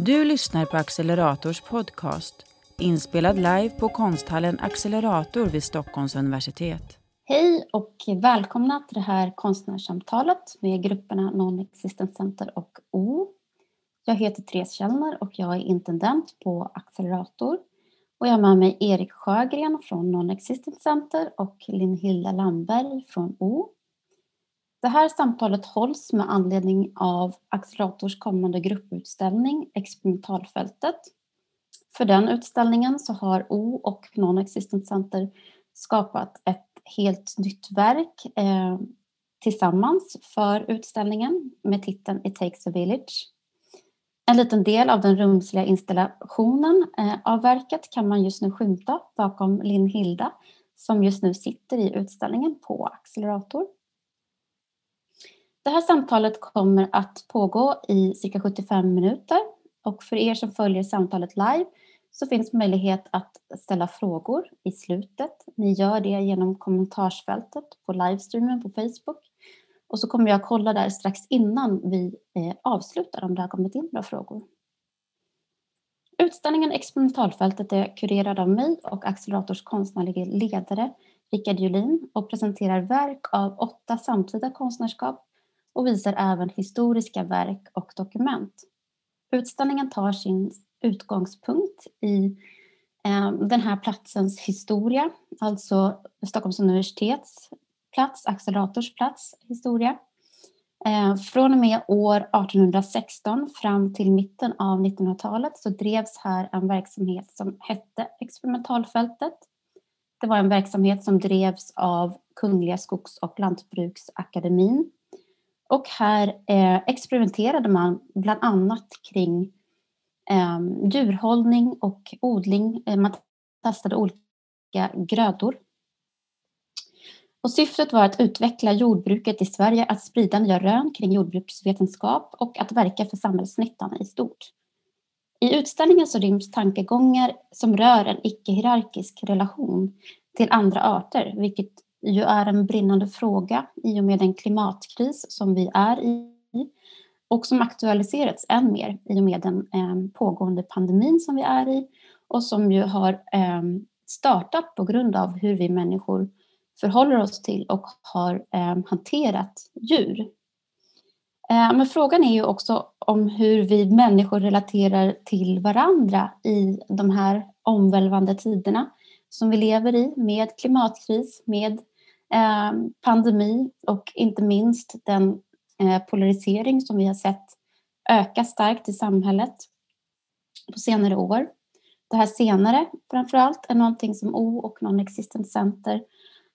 Du lyssnar på Accelerators podcast, inspelad live på konsthallen Accelerator vid Stockholms universitet. Hej och välkomna till det här konstnärssamtalet med grupperna Non-Existent Center och O. Jag heter Therese Källner och jag är intendent på Accelerator. Och jag har med mig Erik Sjögren från Non-Existent Center och Linn-Hilda Lamberg från O. Det här samtalet hålls med anledning av Accelerators kommande grupputställning Experimentalfältet. För den utställningen så har O och Non-Existent Center skapat ett helt nytt verk eh, tillsammans för utställningen med titeln It takes a village. En liten del av den rumsliga installationen eh, av verket kan man just nu skymta bakom Linn Hilda som just nu sitter i utställningen på Accelerator. Det här samtalet kommer att pågå i cirka 75 minuter och för er som följer samtalet live så finns möjlighet att ställa frågor i slutet. Ni gör det genom kommentarsfältet på livestreamen på Facebook. Och så kommer jag kolla där strax innan vi eh, avslutar om det har kommit in några frågor. Utställningen Experimentalfältet är kurerad av mig och Accelerators konstnärliga ledare Rickard Julin och presenterar verk av åtta samtida konstnärskap och visar även historiska verk och dokument. Utställningen tar sin utgångspunkt i eh, den här platsens historia, alltså Stockholms universitets plats, Accelerators plats historia. Eh, från och med år 1816 fram till mitten av 1900-talet så drevs här en verksamhet som hette Experimentalfältet. Det var en verksamhet som drevs av Kungliga Skogs och Lantbruksakademin och här eh, experimenterade man bland annat kring eh, djurhållning och odling. Eh, man testade olika grödor. Och syftet var att utveckla jordbruket i Sverige, att sprida nya rön kring jordbruksvetenskap och att verka för samhällsnyttan i stort. I utställningen så ryms tankegångar som rör en icke-hierarkisk relation till andra arter, vilket ju är en brinnande fråga i och med den klimatkris som vi är i och som aktualiserats än mer i och med den ehm, pågående pandemin som vi är i och som ju har ehm, startat på grund av hur vi människor förhåller oss till och har ehm, hanterat djur. Men frågan är ju också om hur vi människor relaterar till varandra i de här omvälvande tiderna som vi lever i med klimatkris, med eh, pandemi och inte minst den eh, polarisering som vi har sett öka starkt i samhället på senare år. Det här senare framför allt är någonting som O och Non-Existent Center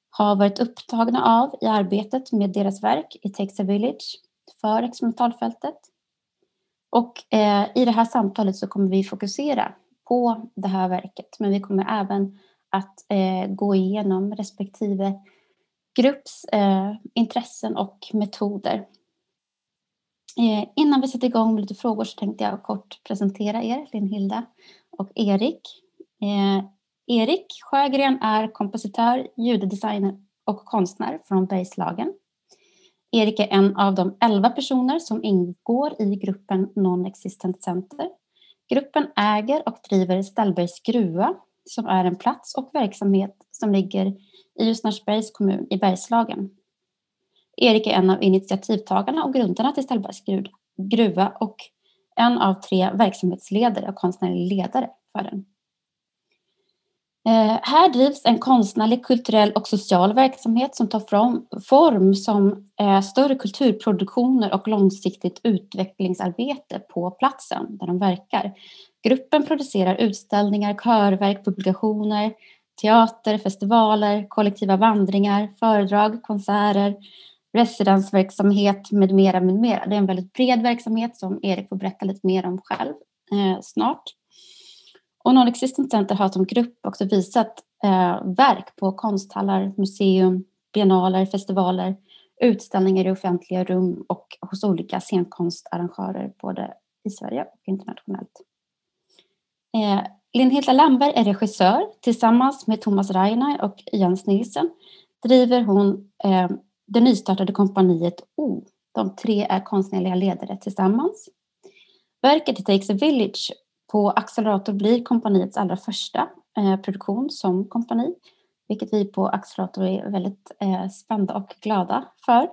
har varit upptagna av i arbetet med deras verk It takes a village för experimentalfältet. Och eh, i det här samtalet så kommer vi fokusera på det här verket men vi kommer även att eh, gå igenom respektive grupps eh, intressen och metoder. Eh, innan vi sätter igång med lite frågor så tänkte jag kort presentera er, Linn-Hilda och Erik. Eh, Erik Sjögren är kompositör, ljuddesigner och konstnär från Bergslagen. Erik är en av de elva personer som ingår i gruppen Non-Existent Center. Gruppen äger och driver Ställbergs gruva som är en plats och verksamhet som ligger i Ljusnarsbergs kommun i Bergslagen. Erik är en av initiativtagarna och grundarna till Ställbergs gruva och en av tre verksamhetsledare och konstnärlig ledare för den. Eh, här drivs en konstnärlig, kulturell och social verksamhet som tar form som eh, större kulturproduktioner och långsiktigt utvecklingsarbete på platsen där de verkar. Gruppen producerar utställningar, körverk, publikationer, teater, festivaler, kollektiva vandringar, föredrag, konserter, residensverksamhet med mera, med mera. Det är en väldigt bred verksamhet som Erik får berätta lite mer om själv eh, snart. Och Non-Existent Center har som grupp också visat eh, verk på konsthallar, museum, biennaler, festivaler, utställningar i offentliga rum och hos olika scenkonstarrangörer både i Sverige och internationellt. Eh, Linn-Hilda Lamberg är regissör. Tillsammans med Thomas Reiner och Jens Nilsen driver hon eh, det nystartade kompaniet O. De tre är konstnärliga ledare tillsammans. Verket takes a village på Accelerator blir kompaniets allra första eh, produktion som kompani, vilket vi på Accelerator är väldigt eh, spända och glada för.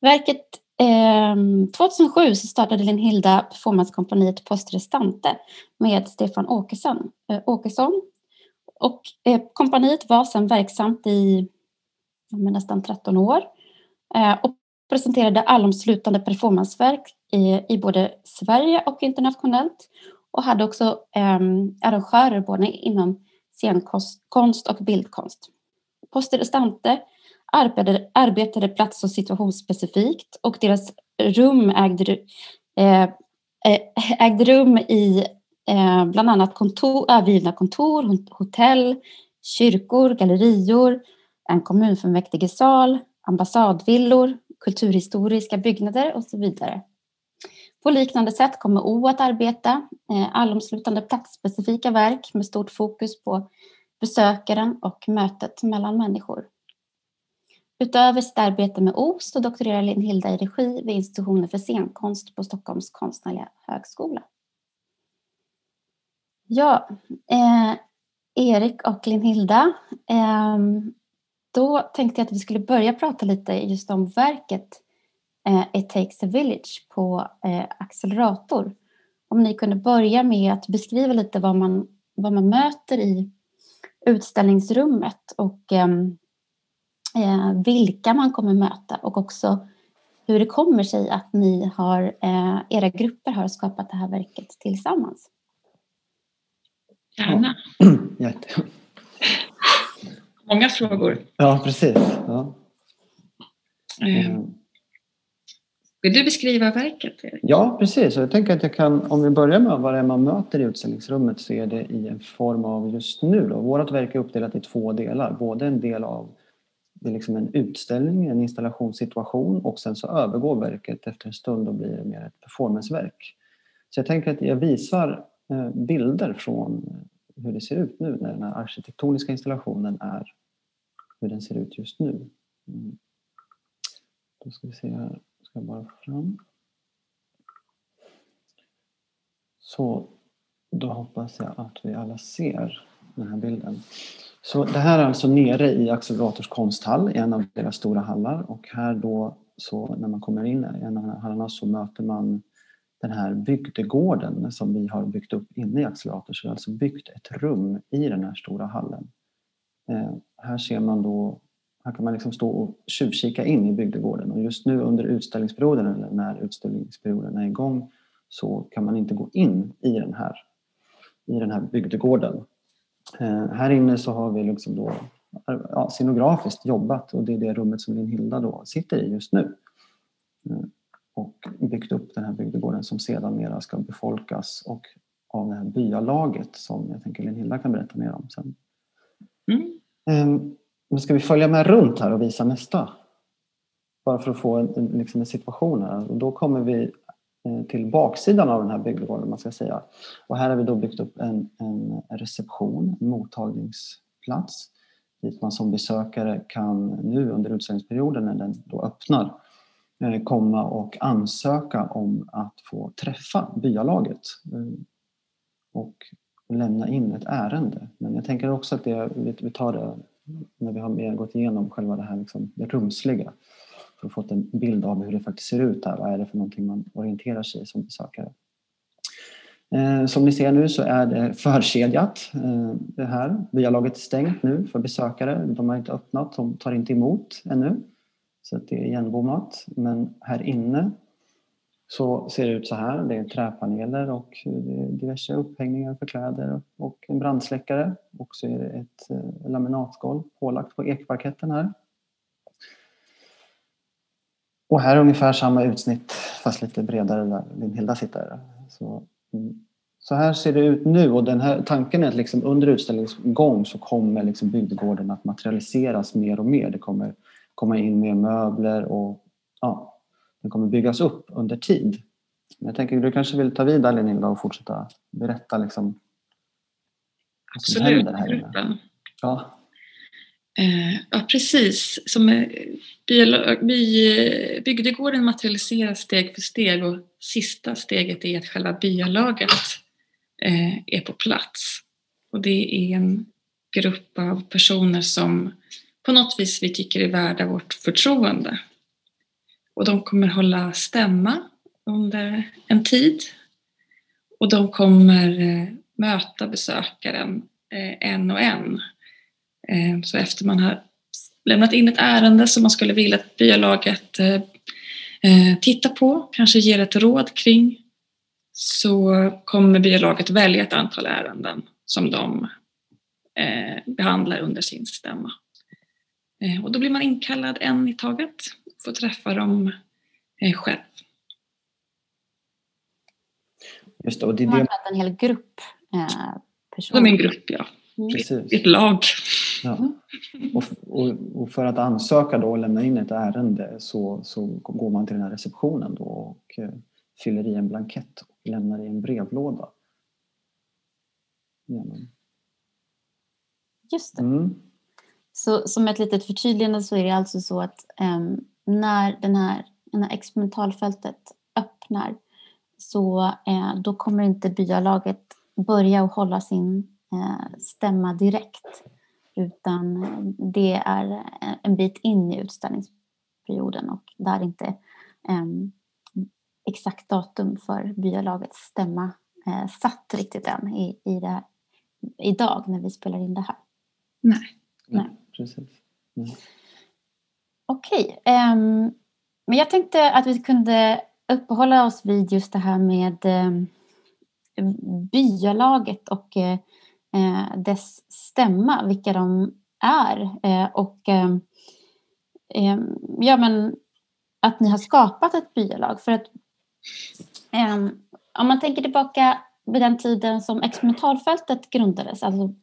Verket Ehm, 2007 så startade Linhilda performancekompaniet Postrestante med Stefan Åkesson. Eh, Åkesson. Och eh, kompaniet var sedan verksamt i nästan 13 år eh, och presenterade allomslutande performanceverk i, i både Sverige och internationellt och hade också eh, arrangörer både inom scenkonst och bildkonst. Postrestante Restante arbetade, arbetade plats och situationsspecifikt och deras rum ägde, eh, eh, ägde rum i eh, bland annat kontor, övergivna kontor, hotell, kyrkor, gallerior, en kommunfullmäktigesal, ambassadvillor, kulturhistoriska byggnader och så vidare. På liknande sätt kommer O att arbeta, eh, allomslutande platsspecifika verk med stort fokus på besökaren och mötet mellan människor. Utöver sitt arbete med OST så doktorerar Linn Hilda i regi vid institutionen för scenkonst på Stockholms konstnärliga högskola. Ja, eh, Erik och Linn Hilda, eh, då tänkte jag att vi skulle börja prata lite just om verket eh, It takes a village på eh, Accelerator. Om ni kunde börja med att beskriva lite vad man, vad man möter i utställningsrummet och ehm, eh, vilka man kommer möta och också hur det kommer sig att ni har, eh, era grupper har skapat det här verket tillsammans. Gärna. Ja. Många frågor. Ja, precis. Ja. Mm. Vill du beskriva verket? Ja, precis. Jag tänker att jag kan, om vi börjar med vad det är man möter i utställningsrummet så är det i en form av just nu. Då. Vårt verk är uppdelat i två delar. Både en del av det är liksom en utställning, en installationssituation och sen så övergår verket efter en stund och blir mer ett performanceverk. Så jag tänker att jag visar eh, bilder från eh, hur det ser ut nu när den här arkitektoniska installationen är hur den ser ut just nu. Mm. Då ska vi se här, ska jag bara få fram. Så då hoppas jag att vi alla ser den här bilden. Så det här är alltså nere i Accelerators konsthall, en av deras stora hallar och här då så när man kommer in i en av hallarna så möter man den här bygdegården som vi har byggt upp inne i Accelerator. Så vi har alltså byggt ett rum i den här stora hallen. Eh, här ser man då, här kan man liksom stå och tjuvkika in i bygdegården och just nu under utställningsperioden eller när utställningsperioden är igång så kan man inte gå in i den här, i den här bygdegården. Eh, här inne så har vi liksom då, ja, scenografiskt jobbat och det är det rummet som Linn Hilda då sitter i just nu. Eh, och byggt upp den här bygdegården som sedan mera ska befolkas och av det här byalaget som jag tänker Linn Hilda kan berätta mer om sen. Mm. Ehm, men ska vi följa med runt här och visa nästa? Bara för att få en, liksom en situation här. Och då kommer vi Eh, till baksidan av den här bygdegården man ska säga. Och här har vi då byggt upp en, en reception, en mottagningsplats dit man som besökare kan nu under utställningsperioden när den då öppnar eh, komma och ansöka om att få träffa byalaget eh, och lämna in ett ärende. Men jag tänker också att det, vi tar det när vi har gått igenom själva det här liksom, det rumsliga för att få en bild av hur det faktiskt ser ut här. Vad är det för någonting man orienterar sig i som besökare? Eh, som ni ser nu så är det förkedjat eh, det här. Byalaget är stängt nu för besökare. De har inte öppnat, de tar inte emot ännu. Så det är igenbommat. Men här inne så ser det ut så här. Det är träpaneler och eh, diverse upphängningar för kläder och en brandsläckare. Och så är det ett eh, laminatgolv pålagt på ekparketten här. Och här är ungefär samma utsnitt fast lite bredare där Linn-Hilda sitter. Så, mm. så här ser det ut nu och den här tanken är att liksom under utställningens gång så kommer liksom bygdegården att materialiseras mer och mer. Det kommer komma in mer möbler och ja, den kommer byggas upp under tid. Men jag tänker du kanske vill ta vid där Linda och fortsätta berätta liksom Absolut, gruppen. Ja. Eh, ja, Eh, ja, precis. Som, eh, eh bygdegården materialiseras steg för steg och sista steget är att själva byalaget eh, är på plats. Och det är en grupp av personer som på något vis vi tycker är värda vårt förtroende. Och de kommer hålla stämma under en tid. Och de kommer eh, möta besökaren en och en. Eh, så efter man har lämnat in ett ärende som man skulle vilja att byalaget tittar på, kanske ger ett råd kring, så kommer byalaget välja ett antal ärenden som de behandlar under sin stämma. Och då blir man inkallad en i taget, får träffa dem själv. Just det, och det är det... en hel grupp eh, personer. Som en grupp, ja. Mm. Precis. Ett lag. Ja. Och, och, och för att ansöka då och lämna in ett ärende så, så går man till den här receptionen då och eh, fyller i en blankett och lämnar i en brevlåda. Ja, Just det. Mm. Så som ett litet förtydligande så är det alltså så att ehm, när den här, den här experimentalfältet öppnar så eh, då kommer inte byalaget börja att hålla sin stämma direkt utan det är en bit in i utställningsperioden och där är inte ehm, exakt datum för byalagets stämma eh, satt riktigt än i, i det här, idag när vi spelar in det här. Nej. Nej. precis. Okej, ehm, men jag tänkte att vi kunde uppehålla oss vid just det här med um, byalaget och eh, eh, Eh, dess stämma, vilka de är. Eh, och eh, eh, ja, men att ni har skapat ett byalag. För att om man tänker tillbaka vid den tiden som experimentalfältet grundades, alltså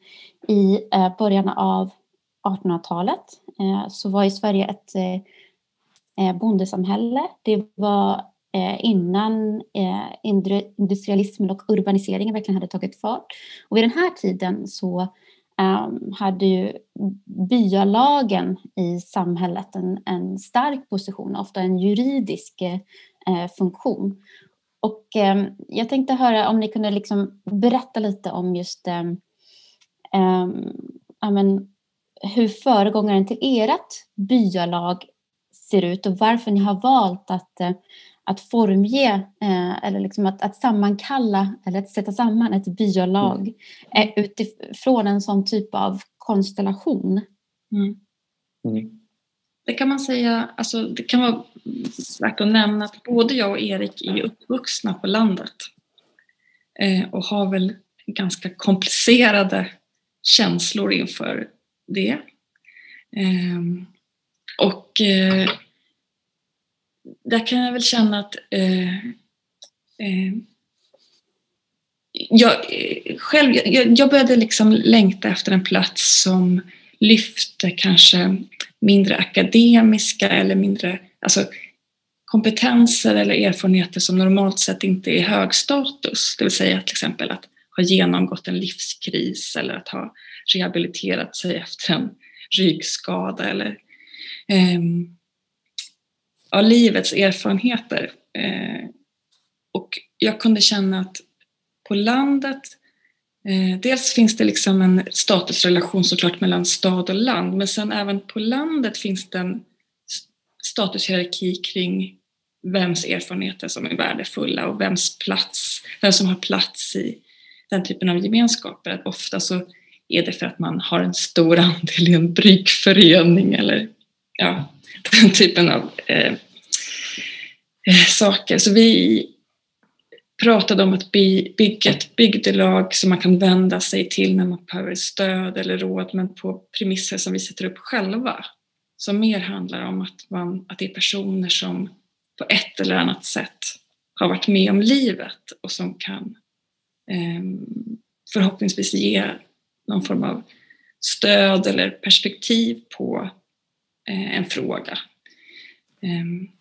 i eh, början av 1800-talet, eh, så var ju Sverige ett eh, bondesamhälle. Det var Eh, innan eh, industrialismen och urbaniseringen verkligen hade tagit fart. Och vid den här tiden så ehm, hade ju byalagen i samhället en, en stark position, ofta en juridisk eh, eh funktion. Och ehm, jag tänkte höra om ni kunde liksom berätta lite om just ehm, men, hur föregångaren till ert byalag ser ut och varför ni har valt att, eh, att formge eh, eller liksom att, att sammankalla eller att sätta samman ett byalag eh, utifrån en sån typ av konstellation. Mm. Mm. Det kan man säga, alltså det kan vara värt att nämna att både jag och Erik är uppvuxna på landet eh, och har väl ganska komplicerade känslor inför det. Ehm, och eh, där kan jag väl känna att eh, eh, jag, eh, själv, jag, jag började liksom längta efter en plats som lyfte kanske mindre akademiska eller mindre alltså, kompetenser eller erfarenheter som normalt sett inte är hög status. Det vill säga till exempel att ha genomgått en livskris eller att ha rehabiliterat sig efter en ryggskada eller eh, ja, livets erfarenheter. Eh, och jag kunde känna att på landet Eh, dels finns det liksom en statusrelation såklart mellan stad och land men sen även på landet finns det en statushierarki kring vems erfarenheter som är värdefulla och vems plats, vem som har plats i den typen av gemenskaper. Att ofta så är det för att man har en stor andel i en bryggförening eller ja, den typen av eh, Eh, saker. Så vi pratade om att bygga ett bygdelag som man kan vända sig till när man behöver stöd eller råd men på premisser som vi sätter upp själva. Som mer handlar om att, man, att det är personer som på ett eller annat sätt har varit med om livet och som kan eh, förhoppningsvis ge någon form av stöd eller perspektiv på eh, en fråga. Eh,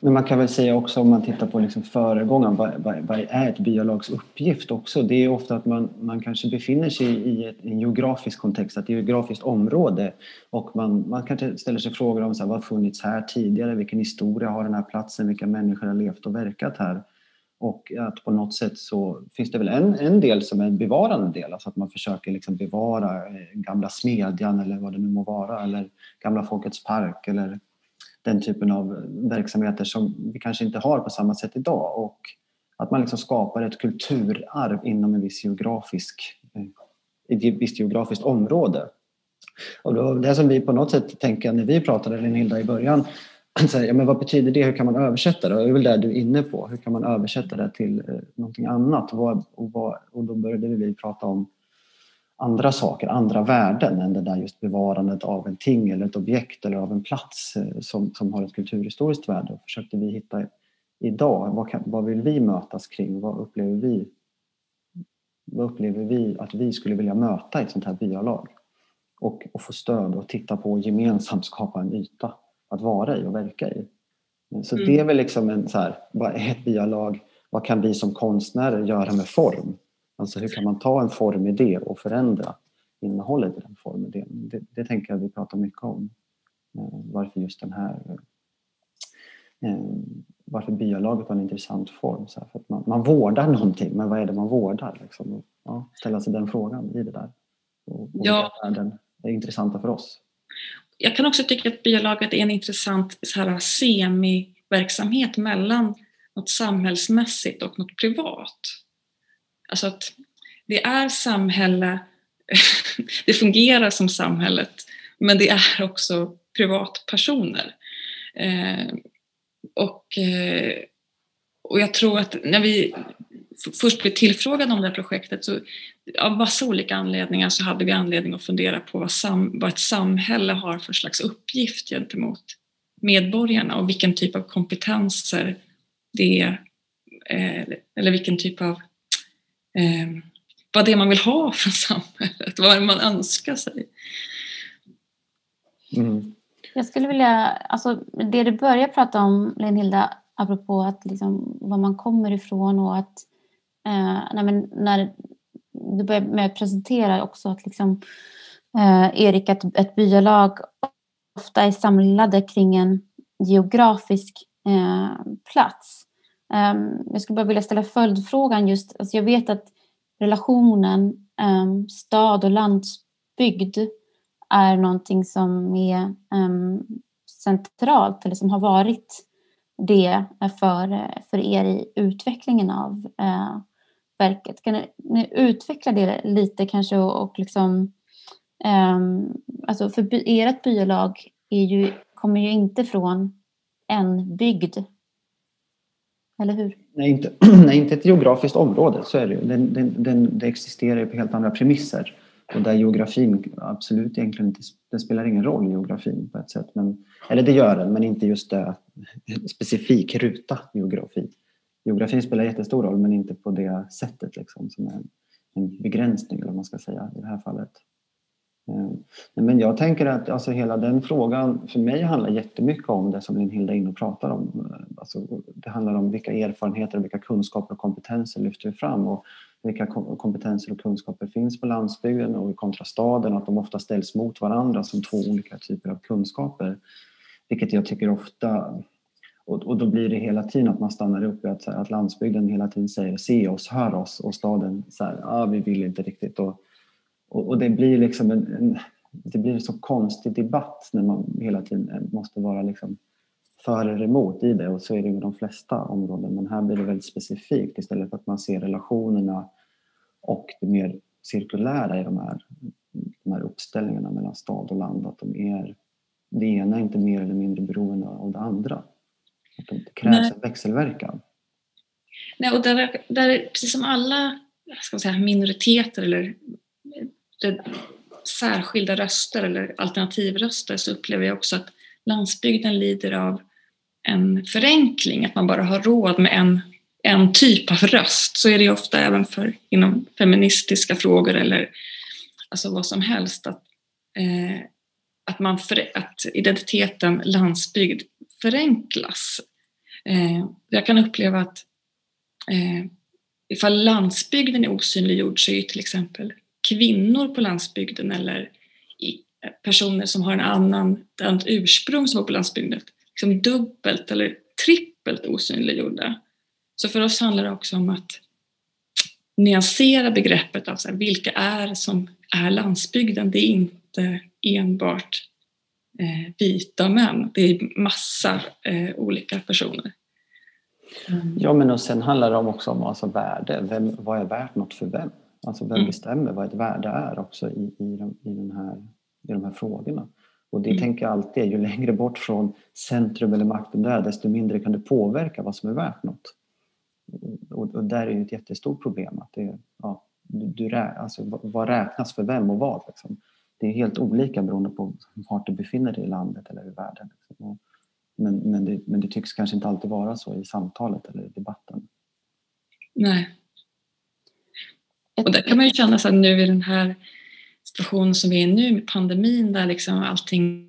men man kan väl säga också om man tittar på liksom föregångaren, vad, vad, vad, är ett byalags uppgift också? Det är ofta att man, man kanske befinner sig i ett, en geografisk kontext, ett geografiskt område och man, man kanske ställer sig frågor om så här, vad har funnits här tidigare, vilken historia har den här platsen, vilka människor har levt och verkat här? Och att på något sätt så finns det väl en, en del som är en bevarande del, alltså att man försöker liksom bevara eh, gamla smedjan eller vad det nu må vara, eller gamla Folkets park eller den typen av verksamheter som vi kanske inte har på samma sätt idag. Och att man liksom skapar ett kulturarv inom en viss geografisk, eh, ett visst geografiskt område. Och då, det som vi på något sätt tänker när vi pratade, Linhilda, i början, så här, ja, men vad betyder det? Hur kan man översätta det? Och det är väl det du är inne på. Hur kan man översätta det till eh, någonting annat? Och, vad, och, vad, och då började vi prata om andra saker, andra värden än det där just bevarandet av en ting eller ett objekt eller av en plats eh, som, som har ett kulturhistoriskt värde. Och försökte vi hitta idag, vad, kan, vad vill vi mötas kring? Vad upplever vi? Vad upplever vi att vi skulle vilja möta i ett sånt här byalag? Och, och få stöd och titta på och gemensamt skapa en yta att vara i och verka i. Så mm. det är väl liksom en så här, vad är ett byalag? Vad kan vi som konstnärer göra med form? Alltså hur kan man ta en formidé och förändra innehållet i den formidén? Det, det tänker jag vi pratar mycket om. Eh, varför just den här eh, varför byalaget var en intressant form. Så här, för att man, man vårdar någonting, men vad är det man vårdar? Liksom? Ja, ställa sig den frågan i det där. Och, och ja. världen är intressanta för oss. Jag kan också tycka att byalaget är en intressant så här, semiverksamhet mellan något samhällsmässigt och något privat. Alltså att det är samhälle, det fungerar som samhället, men det är också privatpersoner. Eh, och, eh, och jag tror att när vi först blev tillfrågade om det här projektet så av massa olika anledningar så hade vi anledning att fundera på vad, sam, vad ett samhälle har för slags uppgift gentemot medborgarna och vilken typ av kompetenser det är, eller vilken typ av eh, vad det är man vill ha från samhället, vad man önskar sig. Mm. Jag skulle vilja, alltså det du börjar prata om Lenhilda, apropå att liksom, var man kommer ifrån och att eh, nej, när du börjar med att presentera också att liksom, eh, Erik, att ett byalag ofta är samlade kring en geografisk eh, plats. Um, jag skulle bara vilja ställa följdfrågan just, alltså jag vet att relationen um, stad och landsbygd är någonting som är um, centralt eller som har varit det för, för er i utvecklingen av uh, verket. Kan ni utveckla det lite kanske och, och liksom um, alltså för ert byalag är ju, kommer ju inte från en bygd eller hur? Nej, inte, nej, inte ett geografiskt område, så är det ju. Den, den, den, det existerar på helt andra premisser. Och där geografin absolut egentligen inte, den spelar ingen roll geografin på ett sätt. Men, eller det gör den, men inte just det specifik ruta geografi. Geografin spelar jättestor roll men inte på det sättet liksom, som är en begränsning eller vad man ska säga i det här fallet. Eh, men jag tänker att alltså hela den frågan för mig handlar jättemycket om det som Linn-Hilda är inne och pratar om. Eh, alltså det handlar om vilka erfarenheter, vilka kunskaper och kompetenser lyfter vi fram och vilka kompetenser och kunskaper finns på landsbygden och kontra staden och att de ofta ställs mot varandra som två olika typer av kunskaper. Vilket jag tycker ofta och, då blir det hela tiden att man stannar upp i att, att landsbygden hela tiden säger se oss, hör oss och staden säger ah, vi vill inte riktigt. Och, och, och det blir liksom en, en, det blir en så konstig debatt när man hela tiden måste vara liksom för eller emot i det och så är det med de flesta områden men här blir det väldigt specifikt istället för att man ser relationerna och det mer cirkulära i de här, de här uppställningarna mellan stad och land att de är, det ena är inte mer eller mindre beroende av det andra. Att det krävs Nej. en växelverkan. Nej, och där, där, precis som alla ska säga, minoriteter eller särskilda röster eller alternativröster så upplever jag också att landsbygden lider av en förenkling, att man bara har råd med en, en typ av röst. Så är det ju ofta även för inom feministiska frågor eller alltså vad som helst. Att, eh, att, man för, att identiteten landsbygd förenklas. Eh, jag kan uppleva att eh, ifall landsbygden är osynliggjord så är till exempel kvinnor på landsbygden eller eh, personer som har en annan annat ursprung som var på landsbygden liksom dubbelt eller trippelt osynliggjorda. Så för oss handlar det också om att nyansera begreppet av så här, vilka är som är landsbygden. Det är inte enbart eh, vita män, det är massa eh, olika personer. Mm. Ja, men och sen handlar det också om alltså värde. Vem, vad är värt något för vem? Alltså vem mm. bestämmer vad ett värde är också i, i, de, i, den här, i de här frågorna? Och det mm. tänker jag alltid ju längre bort från centrum eller makten du är, desto mindre kan du påverka vad som är värt något. Och, och där är ju ett jättestort problem. Att det, ja, du, du, alltså, vad räknas för vem och vad? Liksom. Det är helt olika beroende på vart du befinner dig i landet eller i världen. Liksom. Men, men, det, men det tycks kanske inte alltid vara så i samtalet eller i debatten. Nej. Och där kan man ju känna så nu i den här situationen som vi är i nu med pandemin där liksom allting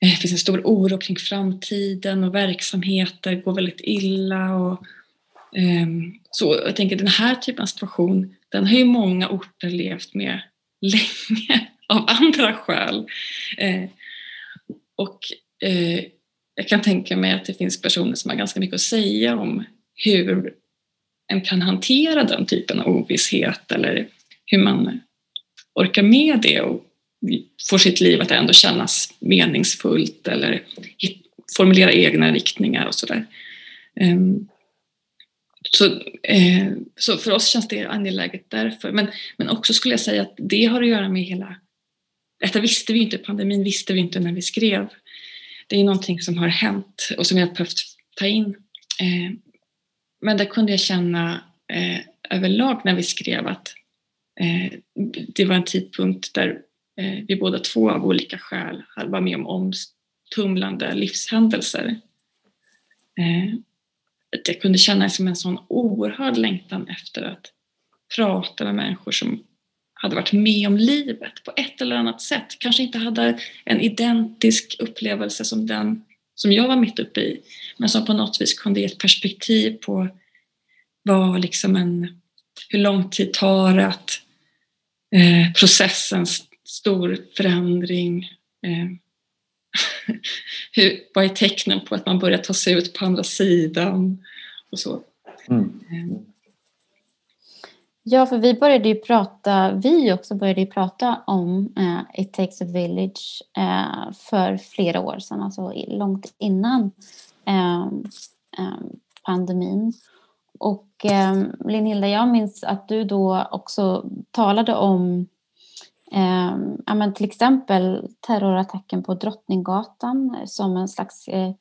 det finns en stor oro kring framtiden och verksamheter går väldigt illa. Och, um, så jag tänker den här typen av situation, den har ju många orter levt med länge av andra skäl. Uh, och uh, jag kan tänka mig att det finns personer som har ganska mycket att säga om hur en kan hantera den typen av ovisshet eller hur man orkar med det och får sitt liv att ändå kännas meningsfullt eller formulera egna riktningar och sådär. Ehm, så, eh, så för oss känns det angeläget därför. Men, men också skulle jag säga att det har att göra med hela... Detta visste vi inte, pandemin visste vi inte när vi skrev. Det är någonting som har hänt och som jag har behövt ta in. Ehm, men där kunde jag känna eh, överlag när vi skrev att eh, det var en tidpunkt där eh, vi båda två av olika skäl var med om omtumlande livshändelser. Eh, jag kunde känna som en sån oerhörd längtan efter att prata med människor som hade varit med om livet på ett eller annat sätt. Kanske inte hade en identisk upplevelse som den som jag var mitt uppe i, men som på något vis kunde ge ett perspektiv på vad liksom en, hur lång tid tar det att eh, processens stor förändring. Eh, hur, vad är tecknen på att man börjar ta sig ut på andra sidan och så. Mm. Ja, för vi började ju prata, vi också började ju prata om eh, It takes a village eh, för flera år sedan, alltså långt innan eh, eh pandemin. Och eh, Linhilda, jag minns att du då också talade om eh, ja, men till exempel terrorattacken på Drottninggatan som en slags eh,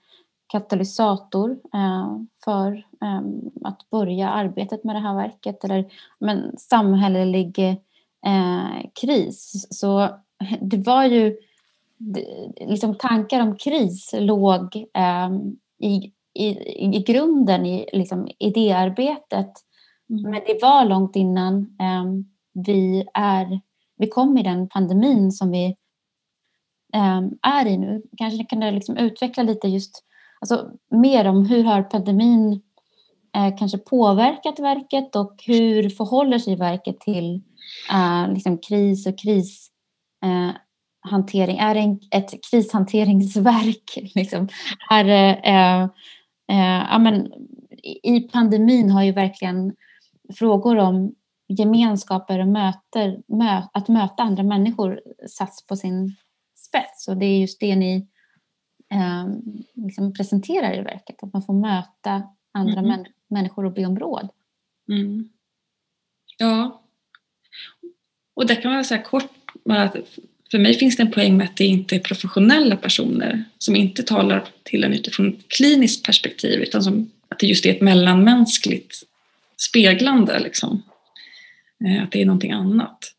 katalysator eh, för eh, att börja arbetet med det här verket eller men, samhällelig eh, kris. Så det var ju liksom tankar om kris låg i i, i grunden i liksom, idéarbetet. Mm. Men det var långt innan um, vi, är, vi kom i den pandemin som vi är i nu. Kanske kan du liksom utveckla lite just alltså, mer om hur har pandemin eh, kanske påverkat verket och hur förhåller sig verket till eh, liksom kris och krishantering? Eh, är det en, ett krishanteringsverk? Liksom? Är, eh, Eh, ja, men, I pandemin har ju verkligen frågor om gemenskaper och möter, mö, att möta andra människor satts på sin spets. Och det är just det ni eh, liksom presenterar i verket, att man får möta andra mm. män, människor och be om råd. Mm. Ja, och där kan man säga kort att för mig finns det en poäng med att det inte är professionella personer som inte talar till en utifrån ett kliniskt perspektiv utan som, att det just är ett mellanmänskligt speglande. Liksom. Eh, att det är någonting annat.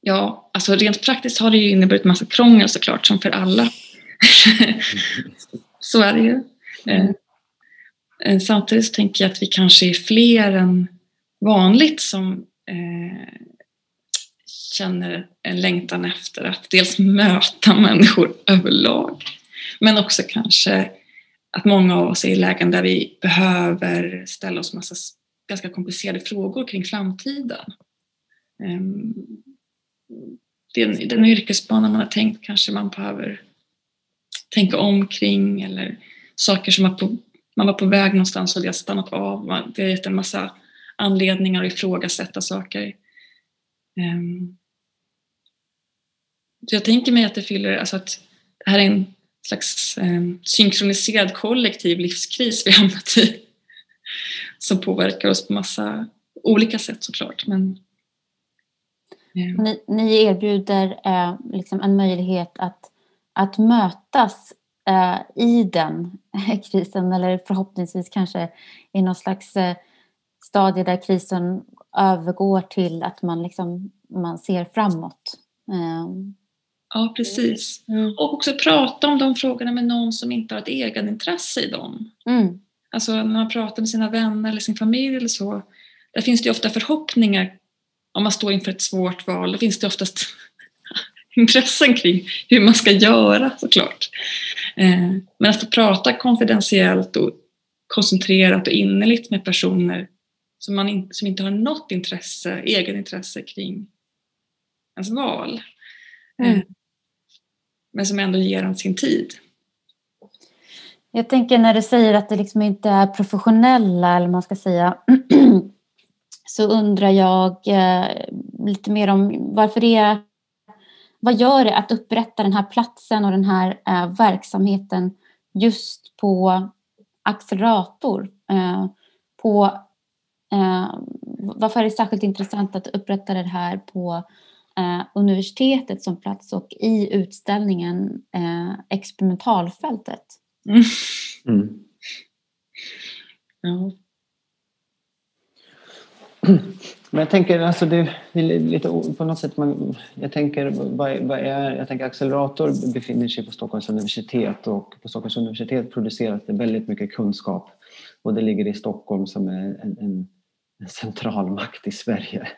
Ja, alltså rent praktiskt har det ju inneburit massa krångel såklart som för alla. så är det ju. Mm. samtidigt så tänker jag att vi kanske är fler än vanligt som eh, känner en längtan efter att dels möta människor överlag men också kanske att många av oss är i lägen där vi behöver ställa oss massa ganska komplicerade frågor kring framtiden. Ehm, um, den, den yrkesbana man har tänkt kanske man behöver tänka om kring eller saker som man, på, man var på väg någonstans och det har stannat av. Det har gett en massa anledningar att ifrågasätta saker. Um, så jag tänker mig att det fyller, alltså att det här är en slags ehm, synkroniserad kollektiv livskris vi hamnat i. Som påverkar oss på massa olika sätt såklart. Men, ehm. ni, ni, erbjuder eh, liksom en möjlighet att, att mötas eh, i den krisen eller förhoppningsvis kanske i någon slags eh, stadie där krisen övergår till att man, liksom, man ser framåt. Eh, Ja, precis. Mm. Och också prata om de frågorna med någon som inte har ett egenintresse i dem. Mm. Alltså när man pratar med sina vänner eller sin familj eller så, där finns det ofta förhoppningar om man står inför ett svårt val. Då finns det oftast intressen kring hur man ska göra såklart. Eh, men att få prata konfidentiellt och koncentrerat och innerligt med personer som, man in, som inte har något intresse, egenintresse kring ens val. Mm. Eh, men som ändå ger en sin tid. Jag tänker när du säger att det liksom inte är professionella, eller man ska säga, så undrar jag eh, lite mer om varför det är, vad gör det att upprätta den här platsen och den här eh, verksamheten just på accelerator? Eh, på, eh, varför är det särskilt intressant att upprätta det här på eh, universitetet som plats och i utställningen eh, experimentalfältet. Mm. Mm. Ja. Men jag tänker, alltså det, det är lite på något sätt, man, jag tänker, vad, vad är, jag tänker accelerator befinner sig på Stockholms universitet och på Stockholms universitet produceras det väldigt mycket kunskap och det ligger i Stockholm som är en, en en centralmakt i Sverige.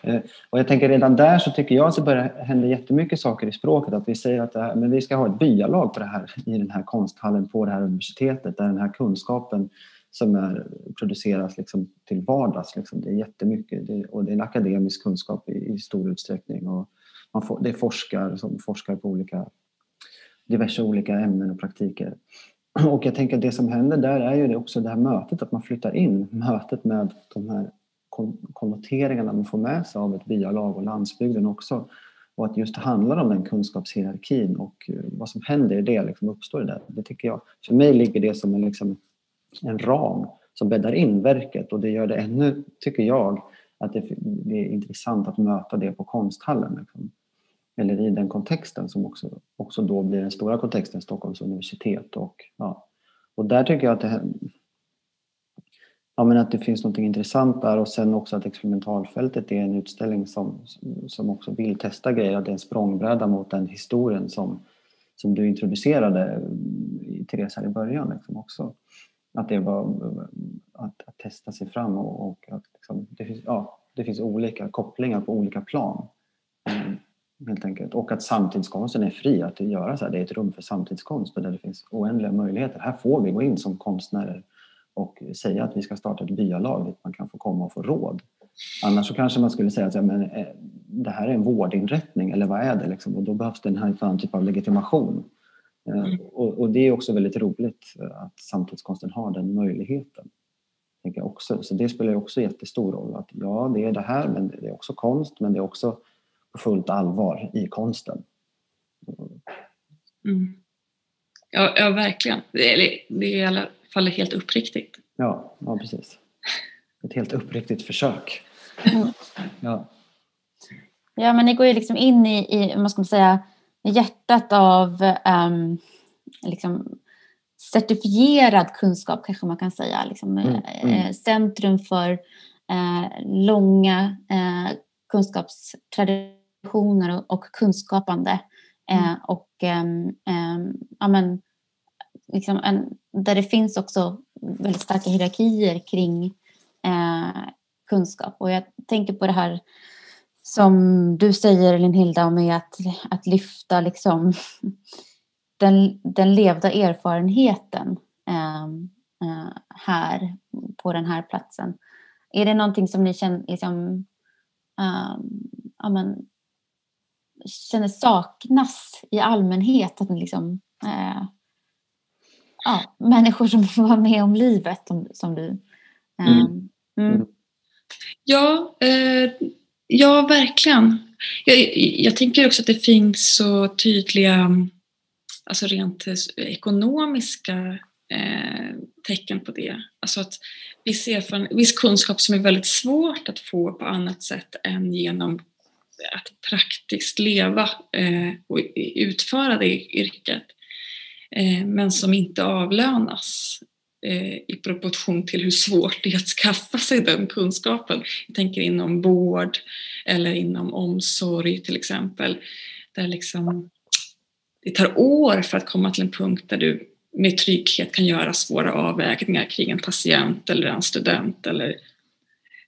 Eh, och jag tänker redan där så tycker jag att det börjar hända jättemycket saker i språket. Att vi säger att här, men vi ska ha ett byalag på det här, i den här konsthallen på det här universitetet där den här kunskapen som är, produceras liksom till vardags. Liksom. Det är jättemycket det, och det är en akademisk kunskap i, i stor utsträckning. Och man får, det är forskare som forskar på olika, diverse olika ämnen och praktiker. Och jag tänker att det som händer där är ju också det här mötet, att man flyttar in mötet med de här konnoteringarna man får med sig av ett byalag och landsbygden också. Och att just det handlar om den kunskapshierarkin och eh, vad som händer i det liksom uppstår i det. Det tycker jag. För mig ligger det som en, liksom, en ram som bäddar in verket och det gör det ännu, tycker jag, att det, det är intressant att möta det på konsthallen. Liksom eller i den kontexten som också, också då blir den stora kontexten Stockholms universitet. Och, ja, och där tycker jag att det, ja, men att det finns något intressant där och sen också att experimentalfältet är en utställning som, som också vill testa grejer, att det är en språngbräda mot den historien som, som du introducerade Therese här i början liksom också. Att det var att, att testa sig fram och, och att liksom, det, finns, ja, det finns olika kopplingar på olika plan. Mm, helt enkelt. Och att samtidskonsten är fri att göra så här. Det är ett rum för samtidskonst där det finns oändliga möjligheter. Här får vi gå in som konstnärer och säga att vi ska starta ett byalag dit man kan få komma och få råd. Annars så kanske man skulle säga att ja, men, eh, det här är en vårdinrättning eller vad är det? Liksom? Och då behövs det en annan typ av legitimation. Eh, mm. Och, och, det är också väldigt roligt eh, att samtidskonsten har den möjligheten. Tänker jag också. Så det spelar också jättestor roll. Att ja, det är det här men det är också konst men det är också på fullt allvar i konsten. Mm. Ja, ja, verkligen. Det är, det är i alla fall helt uppriktigt. Ja, ja precis. Ett helt uppriktigt försök. Ja. ja, men ni går ju liksom in i, i vad ska man säga, hjärtat av um, liksom certifierad kunskap kanske man kan säga. Liksom, mm, mm. Eh, centrum för eh, långa eh, kunskapstraditioner och, kunskapande. Eh, mm. och ehm, ehm, ja, men, liksom en, där det finns också väldigt starka hierarkier kring eh, kunskap. Och jag tänker på det här som du säger Linn-Hilda med att, att lyfta liksom den, den levda erfarenheten ehm, eh, här på den här platsen. Är det någonting som ni känner, liksom, um, ja, men, känner saknas i allmänhet? Att ni liksom, eh, ja, människor som var med om livet som, som du. Eh, mm. Mm. Ja, eh, ja, verkligen. Jag, jag tänker också att det finns så tydliga, alltså rent eh, ekonomiska eh, tecken på det. Alltså att viss, erfaren, viss kunskap som är väldigt svårt att få på annat sätt än genom att praktiskt leva eh, och utföra det yrket. Eh, men som inte avlönas Eh, i proportion till hur svårt det är att skaffa sig den kunskapen. Jag tänker inom vård eller inom omsorg till exempel. Där liksom, det tar år för att komma till en punkt där du med trygghet kan göra svåra avvägningar kring en patient eller en student eller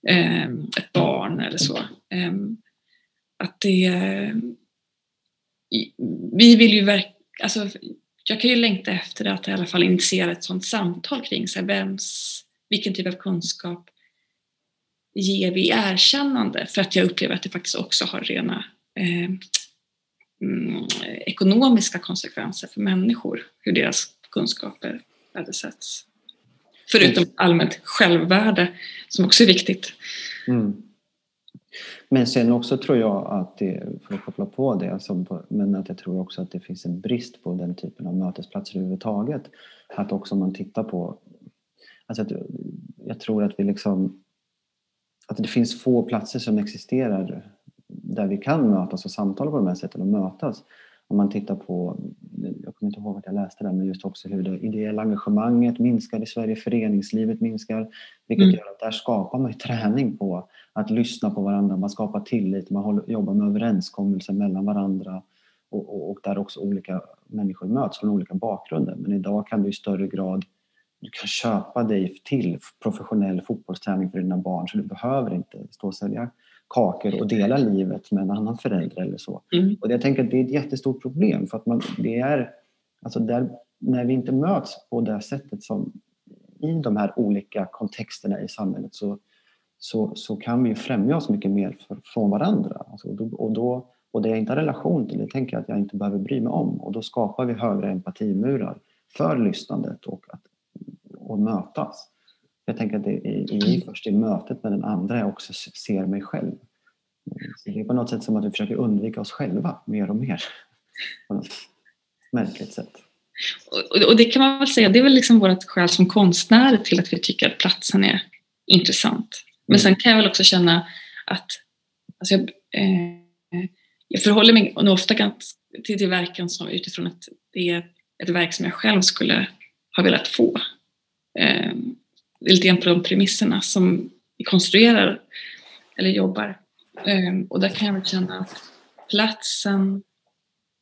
eh, ett barn eller så. Eh, att det... Vi vill ju verkligen... Alltså, jag kan ju längta efter att i alla fall initiera ett sådant samtal kring så här, vems, vilken typ av kunskap ger vi erkännande för att jag upplever att det faktiskt också har rena eh, mm, ekonomiska konsekvenser för människor, hur deras kunskaper värdesätts. Förutom allmänt självvärde som också är viktigt. Mm. Men sen också tror jag att det, för att koppla på det, alltså, men att jag tror också att det finns en brist på den typen av mötesplatser överhuvudtaget. Att också om man tittar på, alltså jag, jag tror att vi liksom, att det finns få platser som existerar där vi kan mötas och samtala på de här sätten och mötas om man tittar på, jag kommer inte ihåg att jag läste det, men just också hur det ideella engagemanget minskar i Sverige, föreningslivet minskar, vilket mm. gör att där skapar man träning på att lyssna på varandra, man skapar tillit, man håller, jobbar med överenskommelser mellan varandra och, och, och, där också olika människor möts från olika bakgrunder. Men idag kan du i större grad du kan köpa dig till professionell fotbollsträning för dina barn så du behöver inte stå och sälja kakor och dela livet med en annan förälder eller så. Mm. Och jag tänker att det är ett jättestort problem för att man, det är, alltså där, när vi inte möts på det sättet som i de här olika kontexterna i samhället så, så, så kan vi ju främja oss mycket mer för, från varandra. Alltså, och, då, och, då, och det jag inte har relation till, det tänker jag att jag inte behöver bry mig om. Och då skapar vi högre empatimurar för lyssnandet och att och mötas. Jag tänker att det är, är först i mötet med den andra jag också ser mig själv. Så det är på något sätt som att vi försöker undvika oss själva mer och mer. På något märkligt sätt. Och det kan man väl säga, det är väl liksom vårt skäl som konstnärer till att vi tycker att platsen är intressant. Men sen kan jag väl också känna att alltså jag, eh, jag förhåller mig ofta till, till verken som utifrån att det är ett verk som jag själv skulle ha velat få. Eh, lite grann på de premisserna som vi konstruerar eller jobbar. Ehm, och där kan jag väl känna att platsen,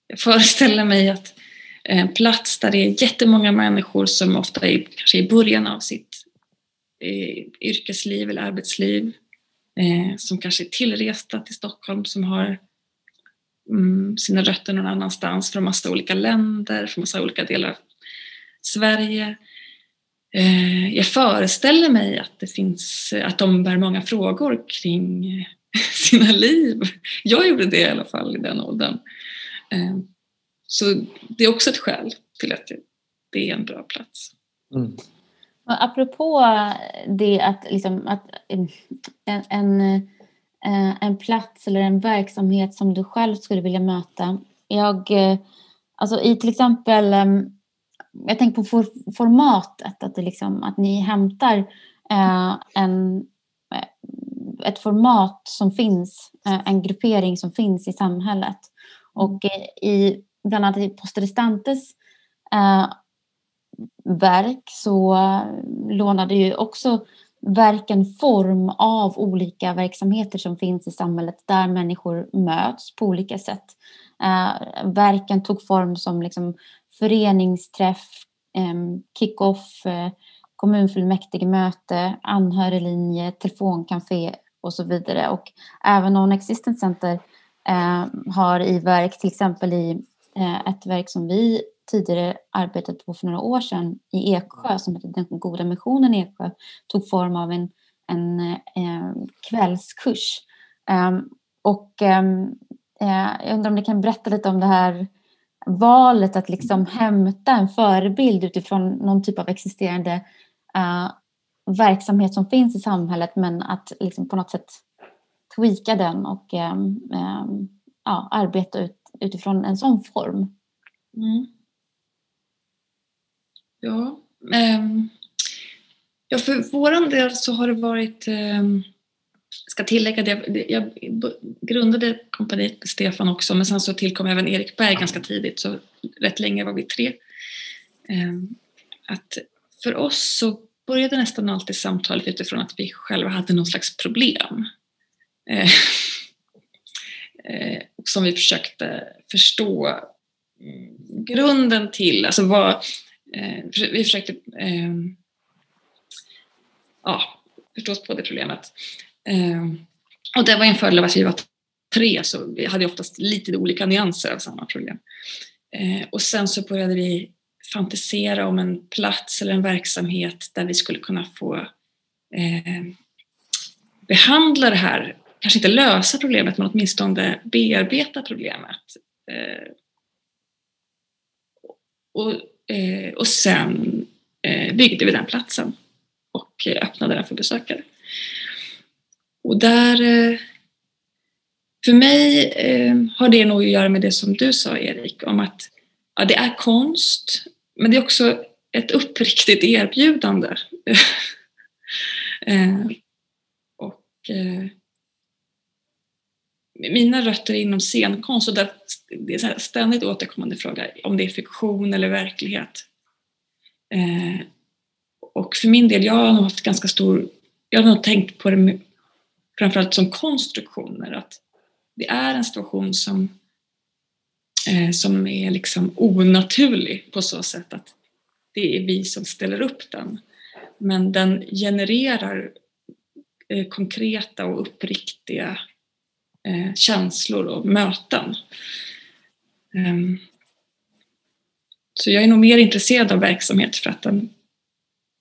jag föreställer mig att eh, en plats där det är jättemånga människor som ofta är kanske i början av sitt eh, yrkesliv eller arbetsliv, eh, som kanske är tillresta till Stockholm, som har mm, sina rötter någon annanstans från massa olika länder, från massa olika delar av Sverige jag föreställer mig att det finns, att de bär många frågor kring sina liv. Jag gjorde det i alla fall i den åldern. Eh, så det är också ett skäl till att det är en bra plats. Mm. Apropå det att, liksom, att en, en, eh, en plats eller en verksamhet som du själv skulle vilja möta. Jag, alltså i till exempel jag tänker på for, formatet, att, det liksom, att ni hämtar eh, en, eh, ett format som finns, eh, en gruppering som finns i samhället. Och i, bland annat i Posterestantes eh, verk så lånade ju också verken form av olika verksamheter som finns i samhället där människor möts på olika sätt. Eh, verken tog form som liksom föreningsträff, kick-off, eh, kommunfullmäktigemöte, anhöriglinje, telefoncafé och så vidare. Och även Non-Existent Center eh, har i verk, till exempel i eh, ett verk som vi tidigare arbetat på för några år sedan i Eksjö som heter Den goda missionen i Eksjö tog form av en, en eh, kvällskurs. Um, och um, eh, jag undrar om ni kan berätta lite om det här valet att liksom hämta en förebild utifrån någon typ av existerande uh, verksamhet som finns i samhället men att liksom på något sätt tweaka den och um, um, ja, arbeta ut, utifrån en sån form. Mm. Ja, um, ja, för vår del så har det varit um, ska tillägga det, jag grundade kompaniet med Stefan också men sen så tillkom även Erik Berg ganska tidigt så rätt länge var vi tre. Ehm, att för oss så började nästan alltid samtalet utifrån att vi själva hade någon slags problem. Ehm, eh, som vi försökte förstå grunden till, alltså vad, eh, vi försökte ehm, ja, förstå oss på det problemet. Ehm, och det var en fördel av att vi var tre så vi hade oftast lite olika nyanser av samma problem. Ehm, och sen så började vi fantisera om en plats eller en verksamhet där vi skulle kunna få eh, behandla det här, kanske inte lösa problemet men åtminstone bearbeta problemet. Eh, och, eh, och sen eh, byggde vi den platsen och eh, öppnade den för besökare. Och där eh, för mig eh, har det nog att göra med det som du sa Erik om att ja, det är konst men det är också ett uppriktigt erbjudande. eh, och eh, mina rötter är inom scenkonst och där, det är en ständigt återkommande fråga om det är fiktion eller verklighet. Eh, och för min del, jag har nog haft ganska stor, jag har nog tänkt på det framförallt som konstruktioner, att det är en situation som eh, som är liksom onaturlig på så sätt att det är vi som ställer upp den. Men den genererar eh, konkreta och uppriktiga eh, känslor och möten. Um, så jag är nog mer intresserad av verksamhet för att den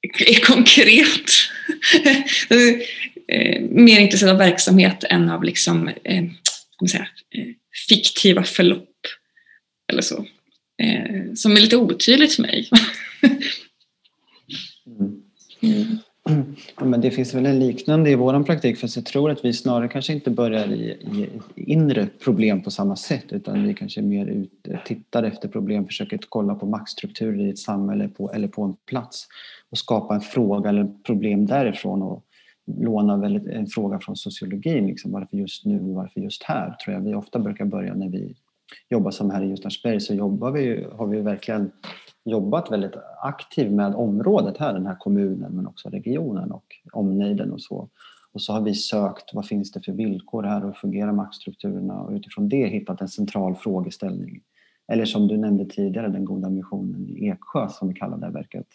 är konkret. Eh, mer intresserad av verksamhet än av liksom, eh, säga, eh, fiktiva förlopp eller så. Eh, som är lite otydligt för mig. mm. Mm. Ja, men det finns väl en liknande i vår praktik för jag tror att vi snarare kanske inte börjar i, i inre problem på samma sätt utan vi kanske mer ut, tittar efter problem, försöker kolla på maktstrukturer i ett samhälle på, eller på en plats och skapa en fråga eller problem därifrån och låna väldigt, en fråga från sociologin. Liksom, varför just nu och varför just här? tror jag vi ofta brukar börja när vi jobbar som här i Ljusnarsberg så jobbar vi, har vi verkligen jobbat väldigt aktivt med området här, den här kommunen men också regionen och omnejden och så. Och så har vi sökt vad finns det för villkor här och hur fungerar maktstrukturerna och utifrån det hittat en central frågeställning. Eller som du nämnde tidigare, den goda missionen i Eksjö som vi kallar det här verket.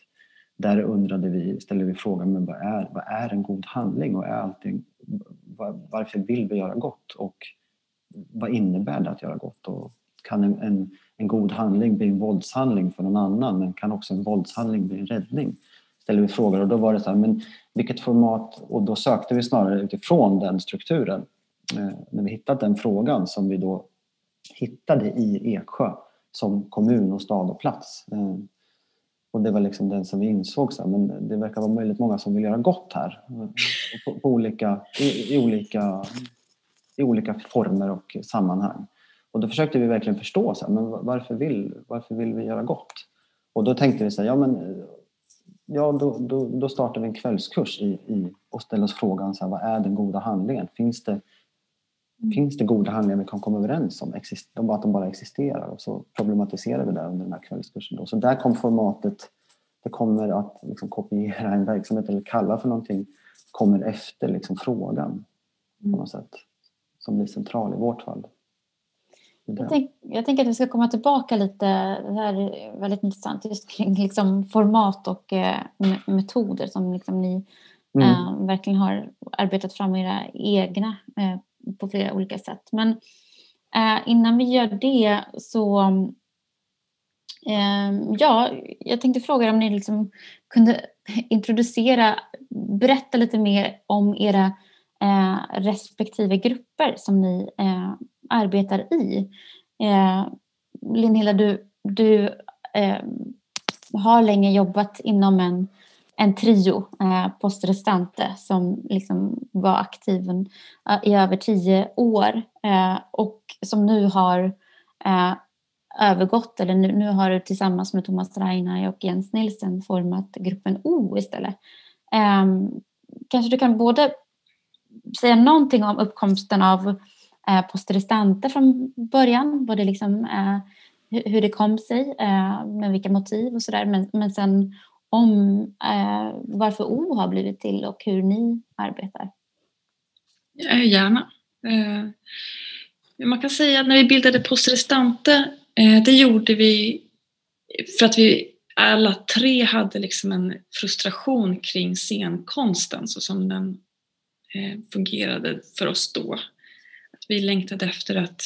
Där undrade vi, ställde vi frågan, men vad är, vad är en god handling och är allting, varför vill vi göra gott? Och vad innebär det att göra gott? Och kan en, en, en, god handling bli en våldshandling för någon annan men kan också en våldshandling bli en räddning? Ställde vi frågor och då var det så här, men vilket format? Och då sökte vi snarare utifrån den strukturen. Eh, när vi hittat den frågan som vi då hittade i Eksjö som kommun och stad och plats. Eh, och det var liksom den som vi insåg, så men det verkar vara möjligt många som vill göra gott här. På, på olika, i, i olika i olika former och sammanhang. Och då försökte vi verkligen förstå så här, men varför, vill, varför vill vi göra gott? Och då tänkte vi så här, ja men ja, då, då, då startar vi en kvällskurs i, i, och ställer oss frågan så här, vad är den goda handlingen? Finns det, mm. finns det goda handlingar vi kan komma överens om, att de bara existerar? Och så problematiserar vi det under den här kvällskursen. Då. Så där kom formatet, det kommer att liksom kopiera en verksamhet eller kalla för någonting, kommer efter liksom frågan på något sätt som blir central i vårt fall. Jag, tänk, jag, tänker att vi ska komma tillbaka lite, det här är väldigt intressant, just kring liksom format och eh, metoder som liksom ni mm. eh, verkligen har arbetat fram era egna eh, på flera olika sätt. Men eh, innan vi gör det så eh, ja, jag tänkte fråga om ni liksom kunde introducera, berätta lite mer om era eh, respektive grupper som ni eh, arbetar i. Eh, Linnhilda, du, du eh, har länge jobbat inom en, en trio, eh, Post Restante, som liksom var aktiv en, eh, i över tio år eh, och som nu har eh, övergått, eller nu, nu har du tillsammans med Thomas Reinhardt och Jens Nilsen format gruppen O istället. Ehm, kanske du kan både säga någonting om uppkomsten av eh, Posteristante från början, både liksom, eh, hur det kom sig, eh, med vilka motiv och sådär, men, men sen om eh, varför O har blivit till och hur ni arbetar. Gärna. Eh, man kan säga att när vi bildade Postrestante, Eh, det gjorde vi för att vi alla tre hade liksom en frustration kring scenkonsten så som den eh, fungerade för oss då. Att vi längtade efter att,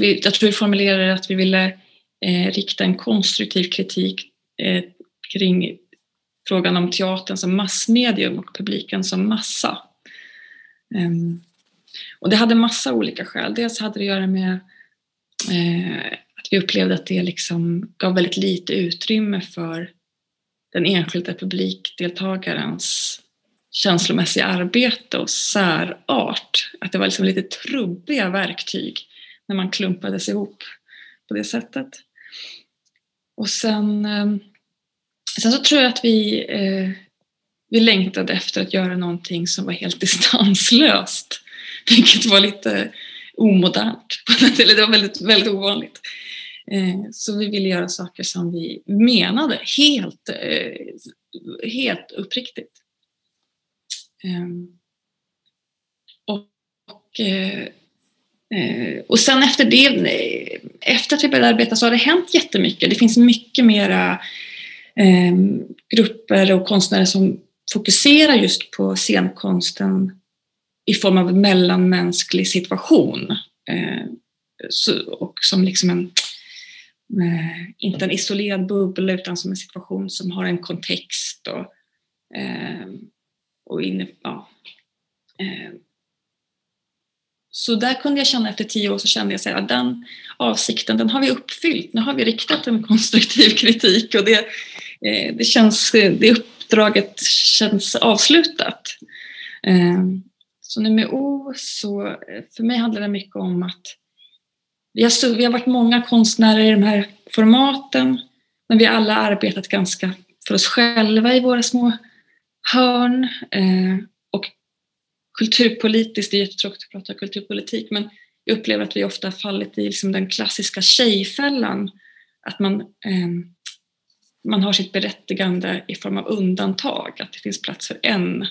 vi, jag tror vi formulerade att vi ville eh, rikta en konstruktiv kritik eh, kring frågan om teatern som massmedium och publiken som massa. Ehm, och det hade massa olika skäl. Dels hade det att göra med eh, att vi upplevde att det liksom gav väldigt lite utrymme för den enskilda publikdeltagarens känslomässiga arbete och särart. Att det var liksom lite trubbiga verktyg när man klumpades ihop på det sättet. Och sen, eh, sen så tror jag att vi, eh, vi längtade efter att göra någonting som var helt distanslöst. Vilket var lite omodernt. Eller det var väldigt, väldigt ovanligt. Eh, så vi ville göra saker som vi menade helt, eh, helt uppriktigt. Ehm, och, eh, eh och sen efter det, eh, efter att vi började arbeta så har det hänt jättemycket. Det finns mycket mera Ehm, grupper och konstnärer som fokuserar just på scenkonsten i form av en mellanmänsklig situation. Eh, så, och som liksom en, eh, inte en isolerad bubbla utan som en situation som har en kontext och, ehm, och inne, ja. Ehm. Så där kunde jag känna efter tio år så kände jag att den avsikten den har vi uppfyllt. Nu har vi riktat en konstruktiv kritik och det, Eh, det, känns, det uppdraget känns avslutat. Eh, så nu med O, så för mig handlar det mycket om att vi har, vi har varit många konstnärer i de här formaten, men vi har alla arbetat ganska för oss själva i våra små hörn. Eh, och kulturpolitiskt, det är jättetråkigt att prata kulturpolitik, men jag upplever att vi ofta fallit i liksom den klassiska tjejfällan. Att man, eh, man har sitt berättigande i form av undantag, att det finns plats för en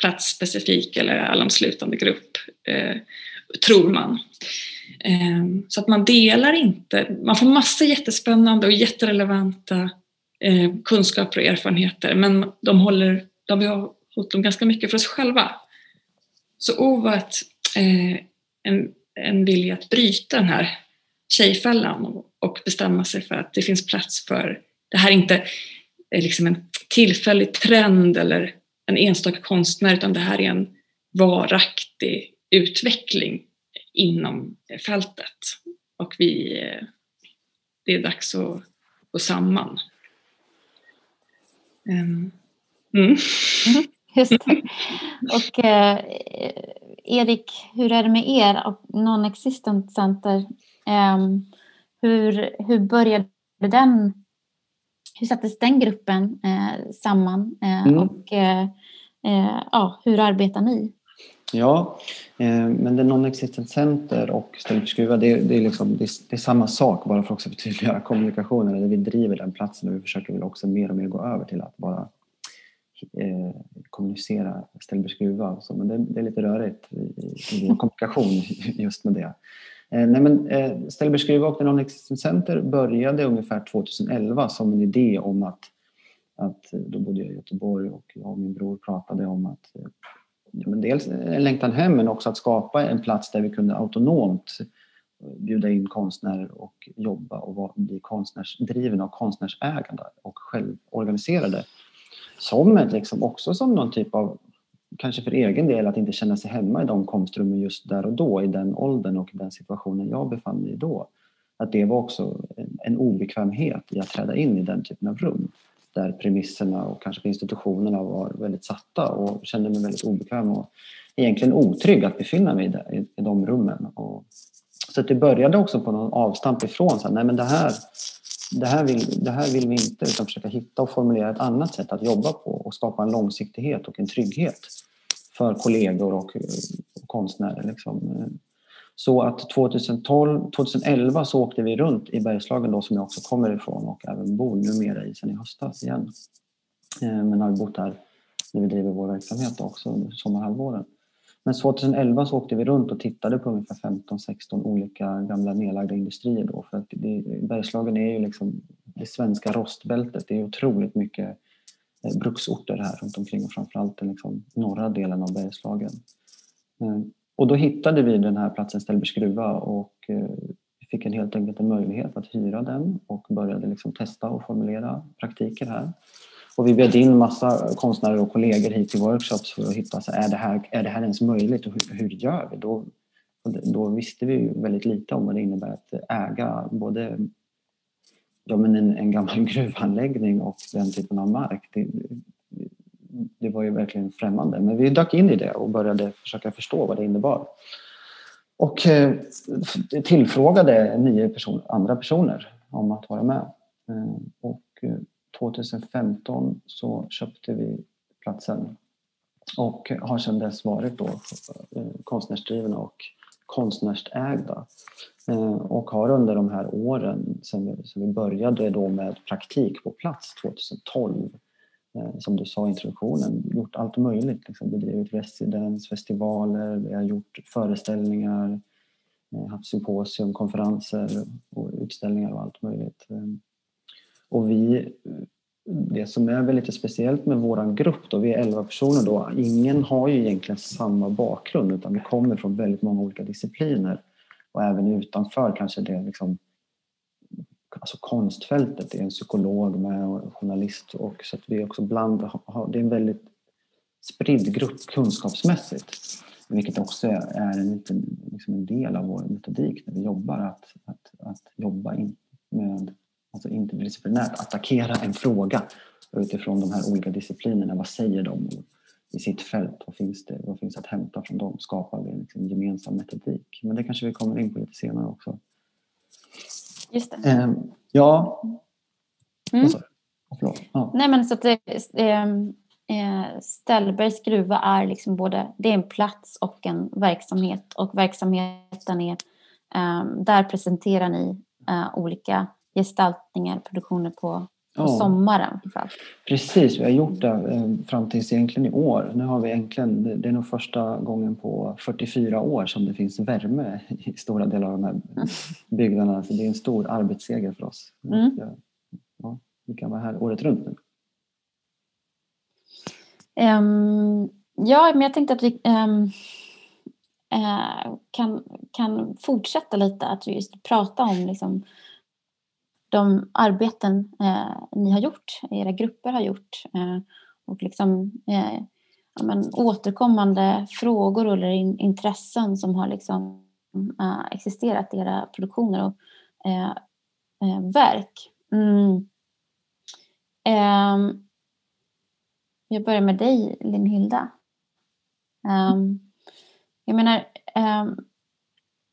platsspecifik eller allomslutande grupp, eh, tror man. Eh, så att man delar inte, man får massa jättespännande och jätterelevanta eh, kunskaper och erfarenheter men de håller, de har hållit dem ganska mycket för oss själva. Så O var ett, eh, en, en vilja att bryta den här tjejfällan och bestämma sig för att det finns plats för, det här är inte eh, liksom en tillfällig trend eller en enstaka konstnär utan det här är en varaktig utveckling inom fältet. Och vi, eh, det är dags att gå samman. Ehm, mm. Mm, just det. Och eh, Erik, hur är det med er och Non-Existent Center? Eh, hur, hur började den hur sattes den gruppen eh, samman eh, mm. och eh, eh, ja, hur arbetar ni? Ja, men det Non-Existent Center och Stället Skruva det, det, är liksom, det, det, är samma sak bara för att också förtydliga kommunikationen. Vi driver den platsen och vi försöker väl också mer och mer gå över till att bara eh, kommunicera Ställbergs gruva. Men det, det, är lite rörigt i, i vår kommunikation just med det. Eh, nej men, eh, Ställbergs gruva och Non-Existent Center började ungefär 2011 som en idé om att, att eh, då bodde jag i Göteborg och jag och min bror pratade om att eh, ja, men dels en längtan hem men också att skapa en plats där vi kunde autonomt bjuda in konstnärer och jobba och bli konstnärsdrivna och konstnärsägande och självorganiserade. Som ett, liksom, också som någon typ av, kanske för egen del, att inte känna sig hemma i de konstrummen just där och då, i den åldern och den situationen jag befann mig i då. Att det var också en, obekvämhet i att träda in i den typen av rum där premisserna och kanske institutionerna var väldigt satta och kände mig väldigt obekväm och egentligen otrygg att befinna mig i, i, i de rummen. Och, så det började också på någon avstamp ifrån, så här, nej men det här, det, här vill, det här vill vi inte utan försöka hitta och formulera ett annat sätt att jobba på och skapa en långsiktighet och en trygghet för kollegor och, och konstnärer. Liksom. Så att 2012, 2011 så åkte vi runt i Bergslagen då som jag också kommer ifrån och även bor numera i sen i höstas igen. Eh, men har bott här när vi driver vår verksamhet också under sommarhalvåren. Men 2011 så åkte vi runt och tittade på ungefär 15-16 olika gamla nedlagda industrier då för att det, Bergslagen är ju liksom det svenska rostbältet. Det är otroligt mycket eh, bruksorter här runt omkring och framförallt den liksom norra delen av Bergslagen. Eh, och då hittade vi den här platsen Ställbergs gruva och eh, fick en helt enkelt en möjlighet att hyra den och började liksom testa och formulera praktiker här. Och vi bjöd in massa konstnärer och kollegor hit till workshops för att hitta, så är, det här, är det här ens möjligt och hur, hur gör vi? Då, då visste vi väldigt lite om vad det innebär att äga både ja, men en, en gammal gruvanläggning och den typen av mark. Det, det var ju verkligen främmande. Men vi dök in i det och började försöka förstå vad det innebar. Och eh, tillfrågade nio person, andra personer om att vara med. Eh, och eh, 2015 så köpte vi platsen och har sedan dess varit då eh, konstnärsdrivna och konstnärsägda. Eh, och har under de här åren, sedan vi, började då med praktik på plats 2012, eh, som du sa i introduktionen, gjort allt möjligt. Liksom bedrivit residens, festivaler, vi har gjort föreställningar, haft symposium, konferenser och utställningar och allt möjligt. Och vi, det som är väl lite speciellt med vår grupp, då, vi är 11 personer, då, ingen har ju egentligen samma bakgrund utan vi kommer från väldigt många olika discipliner. Och även utanför kanske det liksom, alltså konstfältet, det är en psykolog med och journalist och så att vi också bland, det är en väldigt spridd grupp kunskapsmässigt. Vilket också är en, liten, liksom en del av vår metodik när vi jobbar, att, att, att jobba in med alltså interdisciplinärt, attackera en fråga utifrån de här olika disciplinerna. Vad säger de i sitt fält? Vad finns det, vad finns att hämta från dem? Skapar vi en liksom gemensam metodik? Men det kanske vi kommer in på lite senare också. Just det. Eh, ja. Mm. Ja. Nej men så att det, ehm, eh, Ställbergs gruva är liksom både det är en plats och en verksamhet och verksamheten är eh, där presenterar ni eh, olika gestaltningar, produktioner på, på ja. sommaren. Precis, vi har gjort det eh, fram tills egentligen i år. Nu har vi egentligen, det är nog första gången på 44 år som det finns värme i stora delar av de här byggnaderna. Så det är en stor arbetsseger för oss. Mm. Ja, vi kan vara här året runt nu. Um, ja, men jag tänkte att vi um, uh, kan, kan fortsätta lite att just prata om liksom, de arbeten eh, ni har gjort, era grupper har gjort eh, och liksom eh, ja, men, återkommande frågor eller in, intressen som har liksom, eh, existerat i era produktioner och eh, eh, verk. Mm. Ehm, jag börjar med dig, Linn-Hilda. Um, ehm, jag menar, ehm,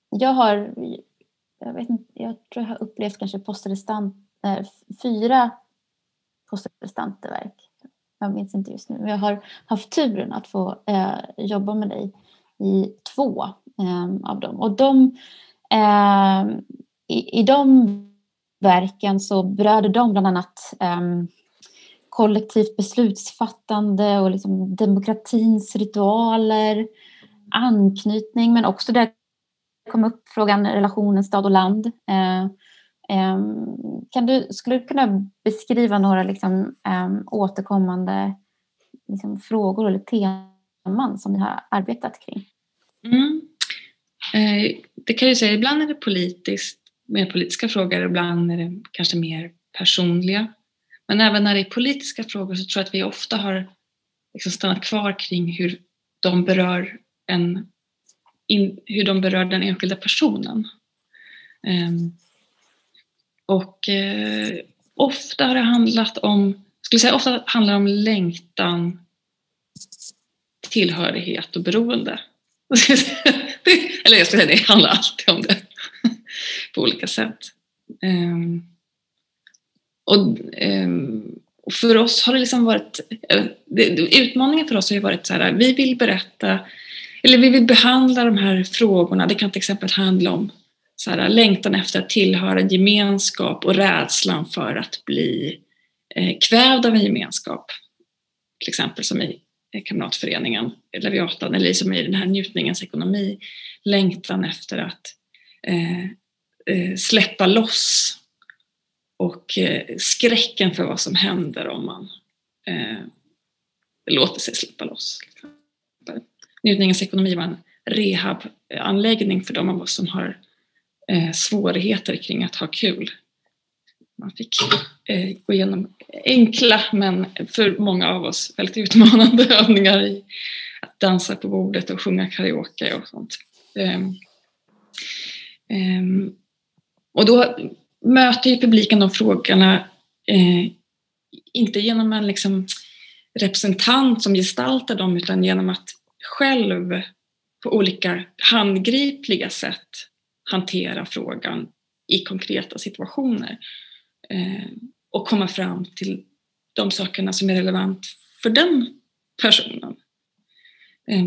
jag har jag, vet inte, jag tror jag har upplevt kanske postrestant, äh, fyra postrestanta verk. Jag minns inte just nu. Men jag har haft turen att få äh, jobba med dig i två äh, av dem. Och de, ehm, i, i de verken så berörde de bland annat ehm, kollektivt beslutsfattande och liksom demokratins ritualer, anknytning men också det kom upp frågan relationen stad och land. Eh, eh, kan du, skulle du kunna beskriva några liksom, eh, återkommande liksom, frågor eller teman som ni har arbetat kring? Mm. Eh, det kan jag säga, ibland är det politiskt, mer politiska frågor, ibland är det kanske mer personliga. Men även när det är politiska frågor så tror jag att vi ofta har liksom stannat kvar kring hur de berör, en, in, hur de berör den enskilda personen. Um, och eh, ofta har det handlat om, skulle säga ofta handlar det om längtan, tillhörighet och beroende. Eller jag skulle säga det handlar alltid om det på olika sätt. Um, och, um, och, för oss har det liksom varit, eh, det, utmaningen för oss har ju varit så här, vi vill berätta, eller vi vill behandla de här frågorna, det kan till exempel handla om så här, längtan efter att tillhöra en gemenskap och rädslan för att bli eh, kvävd av en gemenskap. Till exempel som i eh, Kamratföreningen Leviatan eller som i den här njutningens ekonomi. Längtan efter att eh, eh, släppa loss och eh, skräcken för vad som händer om man eh, låter sig släppa loss. Njutningens ekonomi var en rehabanläggning för de av oss som har eh, svårigheter kring att ha kul. Man fick eh, gå igenom enkla men för många av oss väldigt utmanande övningar i att dansa på bordet och sjunga karaoke och sånt. Ehm, ehm, och då möter ju publiken de frågorna eh, inte genom en liksom representant som gestaltar dem utan genom att själv på olika handgripliga sätt hantera frågan i konkreta situationer eh, och komma fram till de sakerna som är relevant för den personen. Eh,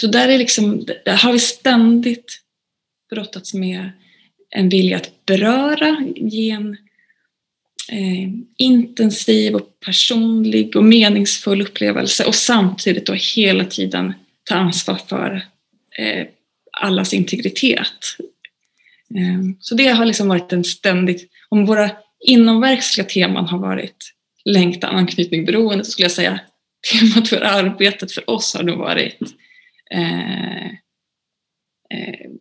så där, är liksom, där har vi ständigt brottats med en vilja att beröra, ge en eh, intensiv och personlig och meningsfull upplevelse och samtidigt då hela tiden ta ansvar för eh, allas integritet. Eh, så det har liksom varit en ständigt, om våra inomverksliga teman har varit längtan, anknytning, beroende så skulle jag säga temat för arbetet för oss har nog varit eh, eh,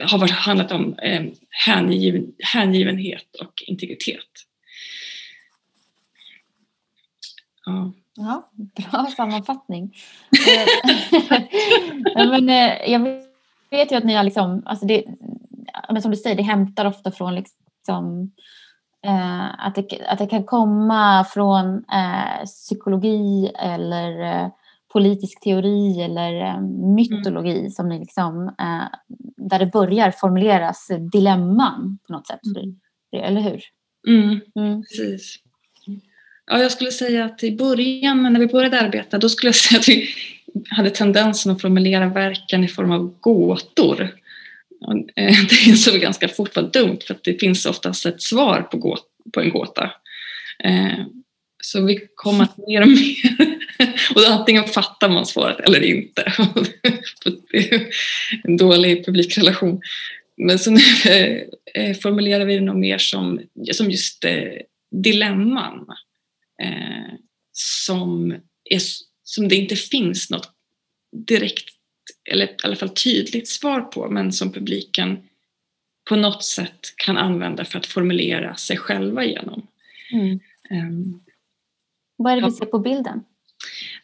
har varit, handlat om eh, hängiven, hängivenhet och integritet. Ja. ja bra sammanfattning. Eh, men, eh, jag vet ju att ni har liksom, alltså det, men som du säger, det hämtar ofta från liksom, eh, att, det, att det kan komma från eh, psykologi eller eh, politisk teori eller mytologi mm. som ni liksom, där det börjar formuleras dilemman på något sätt. Mm. Eller hur? Mm, mm. Precis. Ja, jag skulle säga att i början, när vi började arbeta, då skulle jag säga att vi hade tendensen att formulera verken i form av gåtor. Eh, det insåg vi ganska fort var dumt för att det finns oftast ett svar på, gåt, på en gåta. Eh, så vi kom att mer och mer, och antingen fattar man svaret eller inte. Det är en dålig publikrelation. Men så nu eh, formulerar vi det nog mer som, som just dilemman eh, som, är, som det inte finns något direkt, eller i alla fall tydligt svar på, men som publiken på något sätt kan använda för att formulera sig själva genom. Mm. Um, Vad är det vi ser på bilden?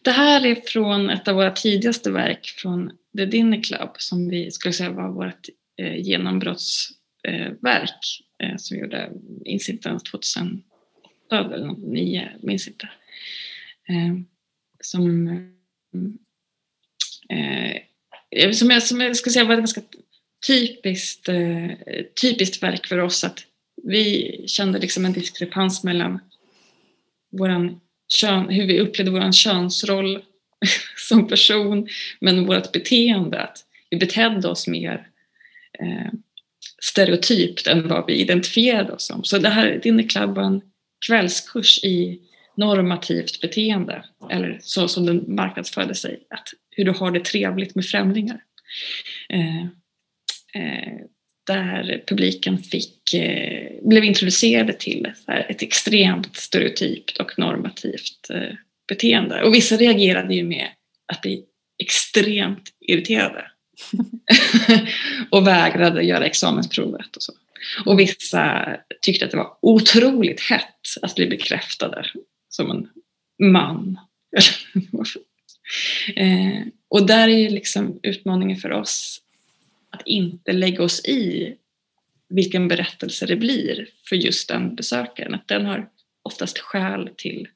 Det här är från ett av våra tidigaste verk från The Dinner Club som vi skulle säga var vårt eh, genombrottsverk eh, eh, som vi gjorde incident 2010 åtta eller något, nio, jag minns inte. Eh, som, eh, eh, som, jag, som jag ska säga var ett ganska typiskt, eh, typiskt verk för oss att vi kände liksom en diskrepans mellan våran kön, hur vi upplevde vår könsroll som person men vårt beteende, att vi betedde oss mer eh, stereotypt än vad vi identifierade oss som. Så det här Dinner Clubban kvällskurs i normativt beteende eller så som den marknadsförde sig. Att hur du har det trevligt med främlingar. Eh, eh, där publiken fick, eh, blev introducerade till ett extremt stereotypt och normativt beteende. Och vissa reagerade ju med att bli extremt irriterade och vägrade göra examensprovet och så. Och vissa tyckte att det var otroligt hett att bli bekräftade som en man. eh, och där är ju liksom utmaningen för oss att inte lägga oss i vilken berättelse det blir för just den besökaren. Att den har oftast skäl till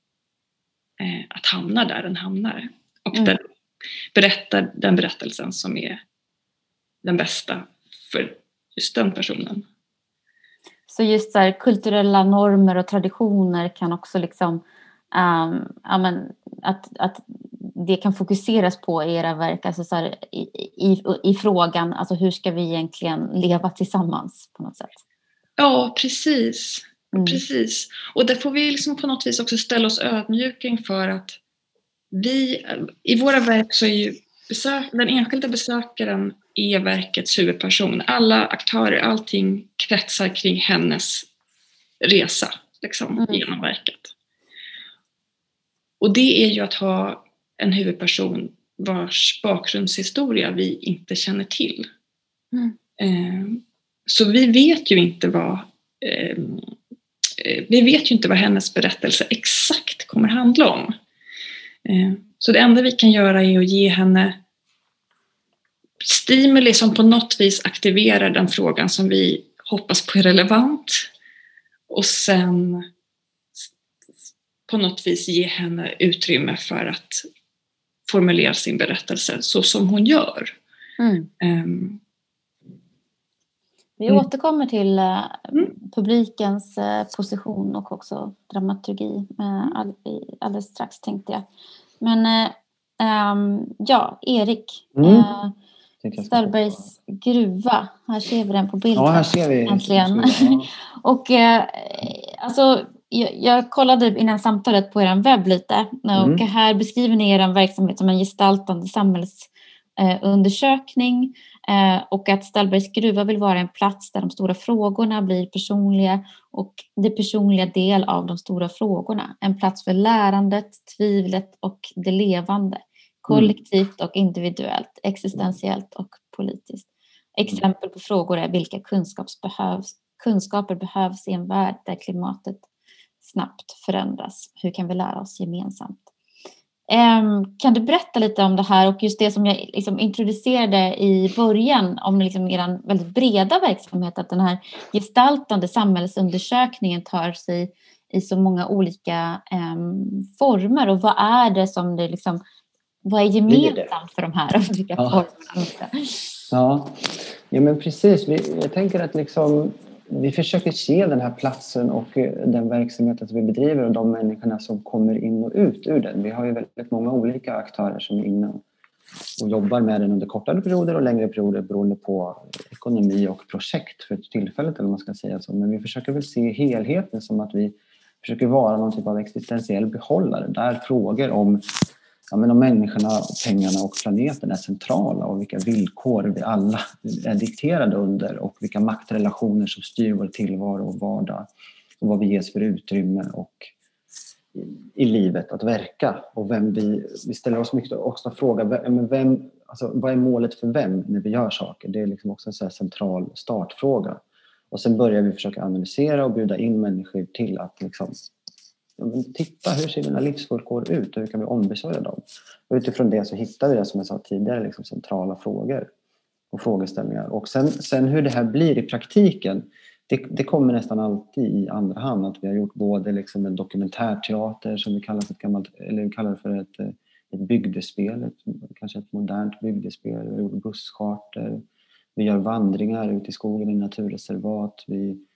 eh, att hamna där den hamnar. Och mm. den berättar den berättelsen som är den bästa för just den personen. Så just så kulturella normer och traditioner kan också liksom um, ja, men, att, att det kan fokuseras på i era verk, alltså så här, i, i, i, frågan, alltså hur ska vi egentligen leva tillsammans på något sätt? Ja, precis. Mm. precis. Och där får vi liksom på något vis också ställa oss ödmjuka inför att vi, i våra verk så är ju besök, den enskilda besökaren är verkets huvudperson. Alla aktörer, allting kretsar kring hennes resa liksom, mm. genom verket. Och det är ju att ha en huvudperson vars bakgrundshistoria vi inte känner till. Mm. Eh, så vi vet ju inte vad eh, eh, vi vet ju inte vad hennes berättelse exakt kommer handla om. Så det enda vi kan göra är att ge henne stimuli som på något vis aktiverar den frågan som vi hoppas på är relevant. Och sen på något vis ge henne utrymme för att formulera sin berättelse så som hon gör. Mm. Um, vi mm. återkommer till uh, mm. publikens uh, position och också dramaturgi uh, all, alldeles strax tänkte jag. Men um, ja, Erik. Mm. Ställbergs gruva. Här ser vi den på bild. Ja, här ser vi. Äntligen. Ja. och alltså jag, jag, kollade innan samtalet på er webb lite och mm. här beskriver ni er verksamhet som en gestaltande samhällsundersökning eh, eh, och att Ställbergs gruva vill vara en plats där de stora frågorna blir personliga och det personliga del av de stora frågorna. En plats för lärandet, tvivlet och det levande. Kollektivt och individuellt, existentiellt och politiskt. Exempel på frågor är vilka behövs, kunskaper behövs i en värld där klimatet snabbt förändras. Hur kan vi lära oss gemensamt? Um, kan du berätta lite om det här och just det som jag liksom introducerade i början om liksom er väldigt breda verksamhet, att den här gestaltande samhällsundersökningen tar sig i så många olika um, former och vad är det som det liksom, vad är gemensamt för de här olika ja. formerna? Ja. ja, men precis. Jag tänker att liksom vi försöker se den här platsen och eh, den verksamheten som vi bedriver och de människorna som kommer in och ut ur den. Vi har ju väldigt många olika aktörer som är inne och jobbar med den under kortare perioder och längre perioder beroende på ekonomi och projekt för tillfället eller man ska säga så. Men vi försöker väl se helheten som att vi försöker vara någon typ av existentiell behållare där frågor om ja, men om människorna, pengarna och planeten är centrala och vilka villkor vi alla är dikterade under och vilka maktrelationer som styr vår tillvaro och vardag och vad vi ges för utrymme och i livet att verka och vem vi, vi ställer oss mycket också frågan, men vem, alltså, vad är målet för vem när vi gör saker? Det är liksom också en så central startfråga. Och sen börjar vi försöka analysera och bjuda in människor till att liksom titta hur ser dina livsvillkor ut och hur kan vi ombesörja dem? Och utifrån det så hittar vi det som jag sa tidigare, liksom centrala frågor och frågeställningar. Och sen, sen hur det här blir i praktiken, det, det, kommer nästan alltid i andra hand. Att vi har gjort både liksom en dokumentärteater som vi kallar för ett, gammalt, eller vi kallar för ett, eh, ett bygdespel, ett, kanske ett modernt bygdespel. Vi har gjort busscharter, vi gör vandringar ut i skogen i naturreservat. Vi,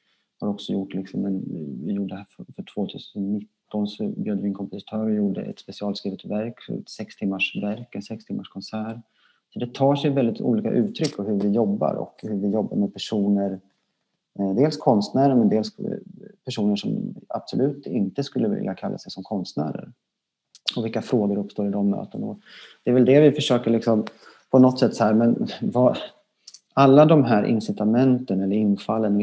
har också gjort liksom en, vi gjorde det här för, för 2019 så bjöd vi in kompositörer och gjorde ett specialskrivet verk, ett sex timmars verk, en sex timmars konsert. Så det tar sig väldigt olika uttryck och hur vi jobbar och hur vi jobbar med personer, eh, dels konstnärer men dels eh, personer som absolut inte skulle vilja kalla sig som konstnärer. Och vilka frågor uppstår i de mötena. Och det är väl det vi försöker liksom på något sätt så här, men vad, alla de här incitamenten eller infallen och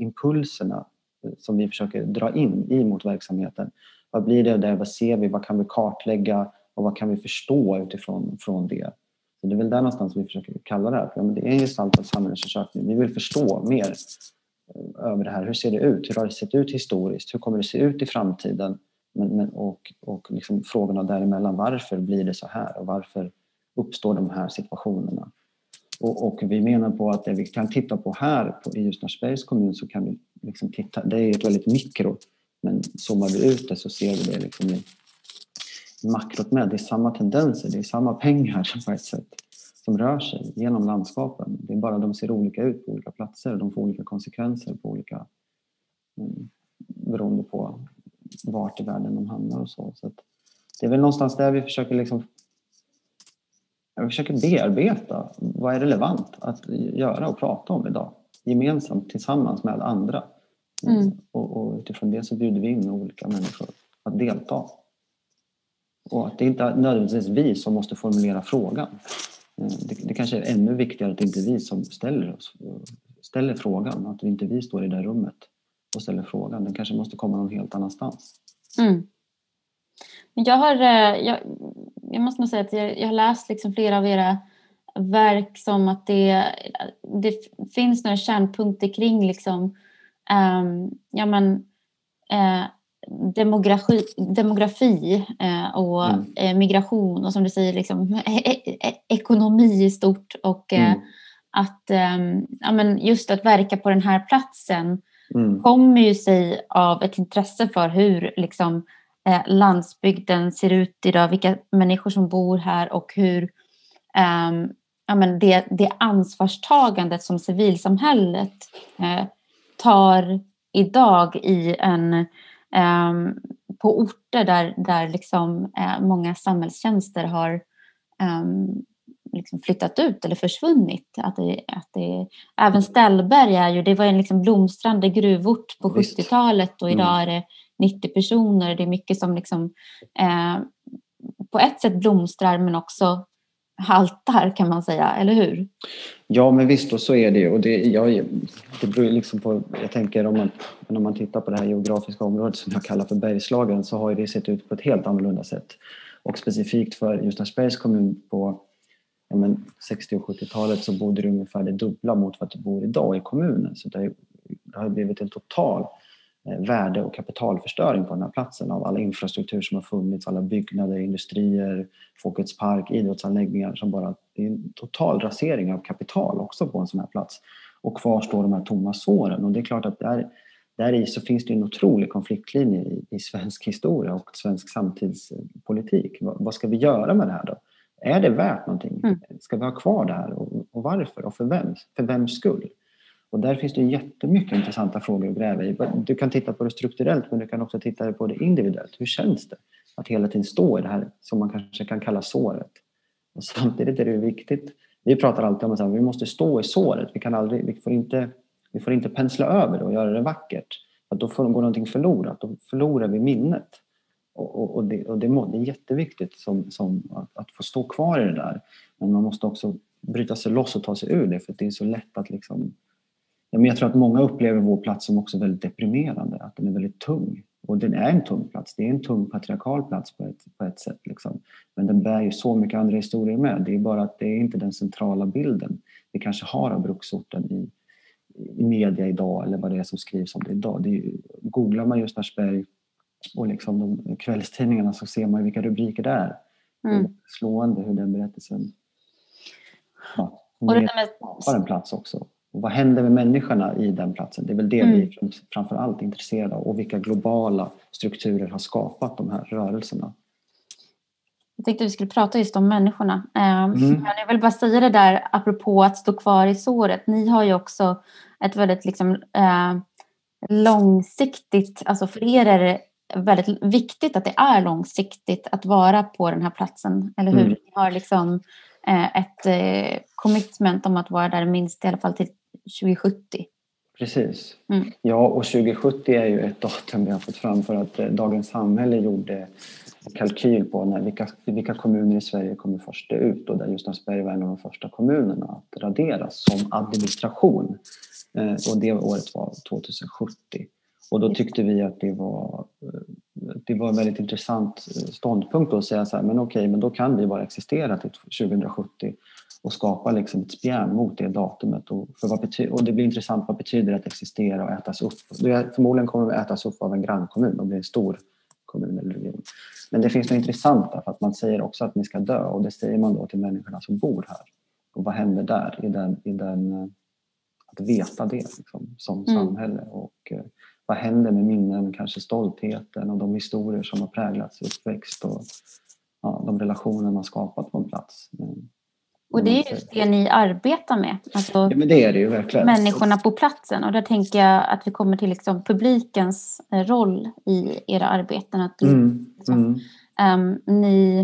impulserna eh, som vi försöker dra in i mot verksamheten. Vad blir det där? Vad ser vi? Vad kan vi kartlägga? Och vad kan vi förstå utifrån från det? Så det är väl där någonstans vi försöker kalla det här. Ja, men det är en gestaltad samhällsundersökning. Vi vill förstå mer eh, över det här. Hur ser det ut? Hur har det sett ut historiskt? Hur kommer det se ut i framtiden? Men, men, och och liksom frågorna däremellan. Varför blir det så här? Och varför uppstår de här situationerna? Och, och vi menar på att det vi kan titta på här på, i Ljusnarsbergs kommun så kan vi liksom titta, det är ett väldigt mikro, men zoomar vi ut det så ser vi det liksom i makrot med. Det är samma tendenser, det är samma pengar på ett sätt som rör sig genom landskapen. Det är bara de ser olika ut på olika platser och de får olika konsekvenser på olika mm, beroende på vart i världen de hamnar och så. så det är väl någonstans där vi försöker liksom jag försöker bearbeta vad är relevant att göra och prata om idag gemensamt tillsammans med andra. Mm. Och, och utifrån det så bjuder vi in olika människor att delta. Och att det inte är nödvändigtvis vi som måste formulera frågan. Eh, det, det kanske är ännu viktigare att det inte är vi som ställer, oss, ställer frågan, att inte vi står i det rummet och ställer frågan. Den kanske måste komma någon helt annanstans. Mm. Jag, har, eh, jag, jag måste säga att jag, jag har läst liksom flera av era verk som att det, det finns några kärnpunkter kring liksom, um, ja, men, uh, demografi, demografi uh, och mm. uh, migration och som du säger liksom, e e ekonomi i stort och mm. att um, ja, men just att verka på den här platsen mm. kommer ju sig av ett intresse för hur liksom, eh, landsbygden ser ut idag, vilka människor som bor här och hur eh, ja, men det, det ansvarstagandet som civilsamhället eh, tar idag i en, eh, på orter där, där liksom, eh, många samhällstjänster har ehm, liksom flyttat ut eller försvunnit. Att det, att det, även Ställberg är ju, det var en liksom blomstrande gruvort på 70-talet och idag mm. är det 90 personer. Det är mycket som liksom, eh, på ett sätt blomstrar men också haltar kan man säga, eller hur? Ja, men visst och så är det ju. Och det, jag, det beror liksom på, jag tänker om man, om man tittar på det här geografiska området som jag kallar för Bergslagen så har det sett ut på ett helt annorlunda sätt. Och specifikt för Ljusnarsbergs kommun på ja, 60 och 70-talet så bodde det ungefär det dubbla mot vad det bor idag i kommunen. Så det, det har blivit en total Eh, värde och kapitalförstöring på den här platsen av all infrastruktur som har funnits, alla byggnader, industrier, Folkets park, idrottsanläggningar som bara, det är en total rasering av kapital också på en sån här plats. Och kvar står de här tomma såren och det är klart att där, där i så finns det en otrolig konfliktlinje i, i svensk historia och svensk samtidspolitik. Vad, vad, ska vi göra med det här då? Är det värt någonting? Mm. Ska vi ha kvar det här och, och varför och för vem? För vems skull? Och där finns det jättemycket intressanta frågor att gräva i. Du kan titta på det strukturellt men du kan också titta på det individuellt. Hur känns det att hela tiden stå i det här som man kanske kan kalla såret? Och samtidigt är det viktigt, vi pratar alltid om att vi måste stå i såret. Vi, kan aldrig, vi, får inte, vi får inte pensla över det och göra det vackert. Att då får, går någonting förlorat, då förlorar vi minnet. Och, och, och, det, och det, är jätteviktigt som, som att, att, få stå kvar i det där. Men man måste också bryta sig loss och ta sig ur det för det är så lätt att liksom men jag tror att många upplever vår plats som också väldigt deprimerande, att den är väldigt tung. Och den är en tung plats, det är en tung patriarkal plats på ett, på ett sätt. Liksom. Men den bär ju så mycket andra historier med. Det är bara att det är inte den centrala bilden vi kanske har av bruksorten i, i media idag eller vad det är som skrivs om det idag. Det är, googlar man just Narsberg och liksom de kvällstidningarna så ser man vilka rubriker det är. Mm. Det är slående hur den berättelsen ja, och det med... skapar en plats också. Och vad händer med människorna i den platsen? Det är väl det mm. vi framför allt är intresserade av och vilka globala strukturer har skapat de här rörelserna. Jag tänkte att vi skulle prata just om människorna. Ehm, mm. Jag vill bara säga det där apropå att stå kvar i såret. Ni har ju också ett väldigt liksom, eh, långsiktigt, alltså för er är det väldigt viktigt att det är långsiktigt att vara på den här platsen, eller hur? Mm. Ni har liksom ett eh, commitment om att vara där minst i alla fall till 2070. Precis. Mm. Ja, och 2070 är ju ett datum vi har fått fram för att eh, Dagens Samhälle gjorde en kalkyl på när, vilka, vilka kommuner i Sverige kommer först ut och där Ljusnarsberg var en av de första kommunerna att raderas som administration. Eh, och det året var 2070. Och då tyckte vi att det var eh, det var en väldigt intressant ståndpunkt att säga så här, men okej, men då kan vi bara existera till 2070 och skapa liksom ett spjärn mot det datumet. Och, för vad betyder, och det blir intressant, vad betyder det att existera och ätas upp? Det förmodligen kommer det ätas upp av en grannkommun och bli en stor kommun eller region. Men det finns något intressant där, för att man säger också att ni ska dö och det säger man då till människorna som bor här. Och vad händer där i den, i den att veta det liksom, som mm. samhälle och eh, vad händer med minnen, kanske stoltheten och de historier som har präglats i uppväxt och ja, de relationer man skapat på en plats. Och det är just det ni arbetar med. Alltså, ja, men det är det ju verkligen. Människorna på platsen. Och där tänker jag att vi kommer till liksom publikens eh, roll i era arbeten. Att mm, liksom, mm. Um, ni,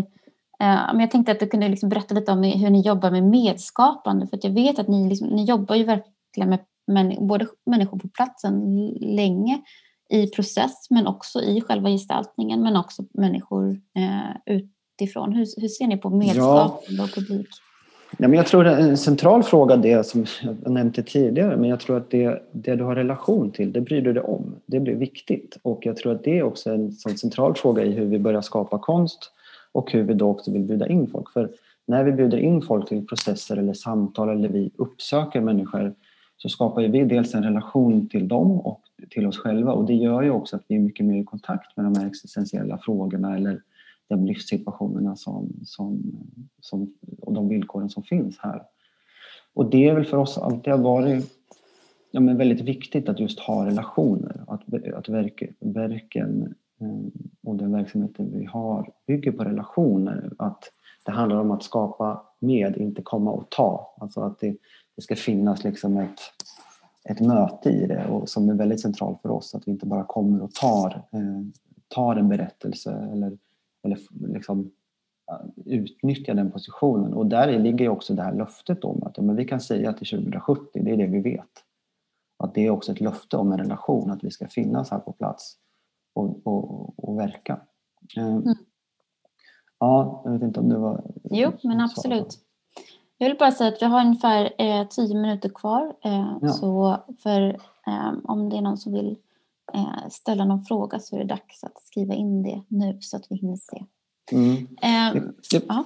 uh, jag tänkte att du kunde liksom berätta lite om hur ni jobbar med medskapande. För jag vet att ni, liksom, ni jobbar ju verkligen med män, både människor på platsen länge i process men också i själva gestaltningen men också människor uh, utifrån. Hur, hur ser ni på medskapande ja. och publik? Ja, men jag tror en central fråga, det som jag nämnde tidigare, men jag tror att det, det du har relation till, det bryr du dig om. Det blir viktigt. Och jag tror att det är också en sån central fråga i hur vi börjar skapa konst och hur vi då också vill bjuda in folk. För när vi bjuder in folk till processer eller samtal eller vi uppsöker människor så skapar vi dels en relation till dem och till oss själva och det gör ju också att vi är mycket mer i kontakt med de här existentiella frågorna eller de livssituationerna som, som, som, och de villkoren som finns här. Och det är väl för oss alltid har varit ja, men väldigt viktigt att just ha relationer. Att, att verk, verken eh, och den verksamheten vi har bygger på relationer. Att det handlar om att skapa med, inte komma och ta. Alltså att det, det ska finnas liksom ett, ett möte i det och som är väldigt centralt för oss. Att vi inte bara kommer och tar, eh, tar en berättelse eller eller liksom utnyttja den positionen. Och där ligger också det här löftet om att ja, men vi kan säga till 2070, det är det vi vet. Att det är också ett löfte om en relation, att vi ska finnas här på plats och, och, och verka. Eh, mm. Ja, jag vet inte om det var... Jo, men absolut. Jag vill bara säga att vi har ungefär eh, tio minuter kvar. Eh, ja. Så för eh, om det är någon som vill eh, ställa någon fråga så är det dags att skriva in det nu så att vi hinner se. Mm. Eh, det, ja.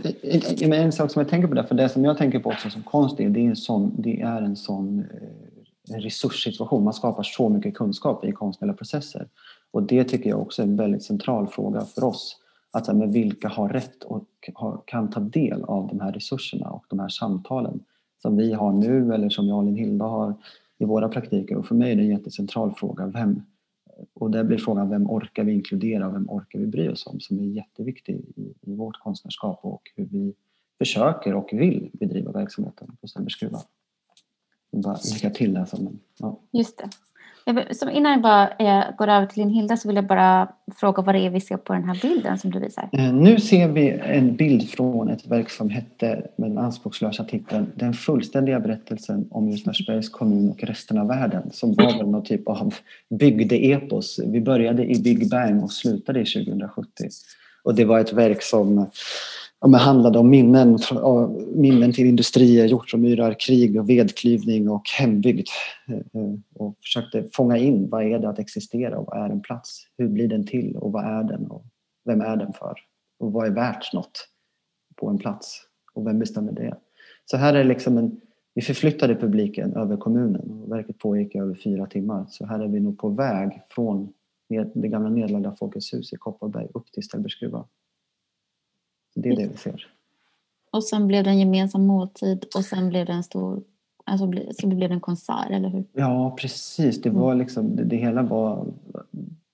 en, en sak som jag tänker på där, för det som jag tänker på också som konst är, det är en sån, det är en sån eh, en resurssituation. Man skapar så mycket kunskap i konstnärliga processer. Och det tycker jag också är en väldigt central fråga för oss. Att här, men vilka har rätt och har, kan ta del av de här resurserna och de här samtalen som vi har nu eller som jag och Linn Hilda har i våra praktiker. Och för mig är det en jättecentral fråga. Vem, och där blir frågan vem orkar vi inkludera och vem orkar vi bry oss om som är jätteviktig i, i vårt konstnärskap och hur vi försöker och vill bedriva verksamheten på Stenbergsgruvan. Bara lycka till där. Som, ja. Just det. Så innan jag bara eh, går över till din Hilda så vill jag bara fråga vad det är vi ser på den här bilden som du visar. Eh, nu ser vi en bild från ett verk som hette med den anspråkslösa titeln Den fullständiga berättelsen om Ljusnarsbergs kommun och resten av världen som var väl någon typ av bygdeepos. Vi började i Big Bang och slutade i 2070. Och det var ett verk som ja, handlade om minnen, minnen till industrier, hjortronmyrar, krig och vedklyvning och hembygd. Eh, eh, och försökte fånga in vad är det att existera och vad är en plats? Hur blir den till och vad är den och vem är den för? Och vad är värt något på en plats? Och vem bestämmer det? Så här är liksom en, vi förflyttade publiken över kommunen och verket pågick i över fyra timmar. Så här är vi nog på väg från det gamla nedlagda Folkets hus i Kopparberg upp till Ställbergsgruvan. Det är det vi ser. Och sen blev det en gemensam måltid och sen blev det en stor Alltså, så blev det en konsert, eller hur? Ja, precis. Det var liksom, det, det, hela var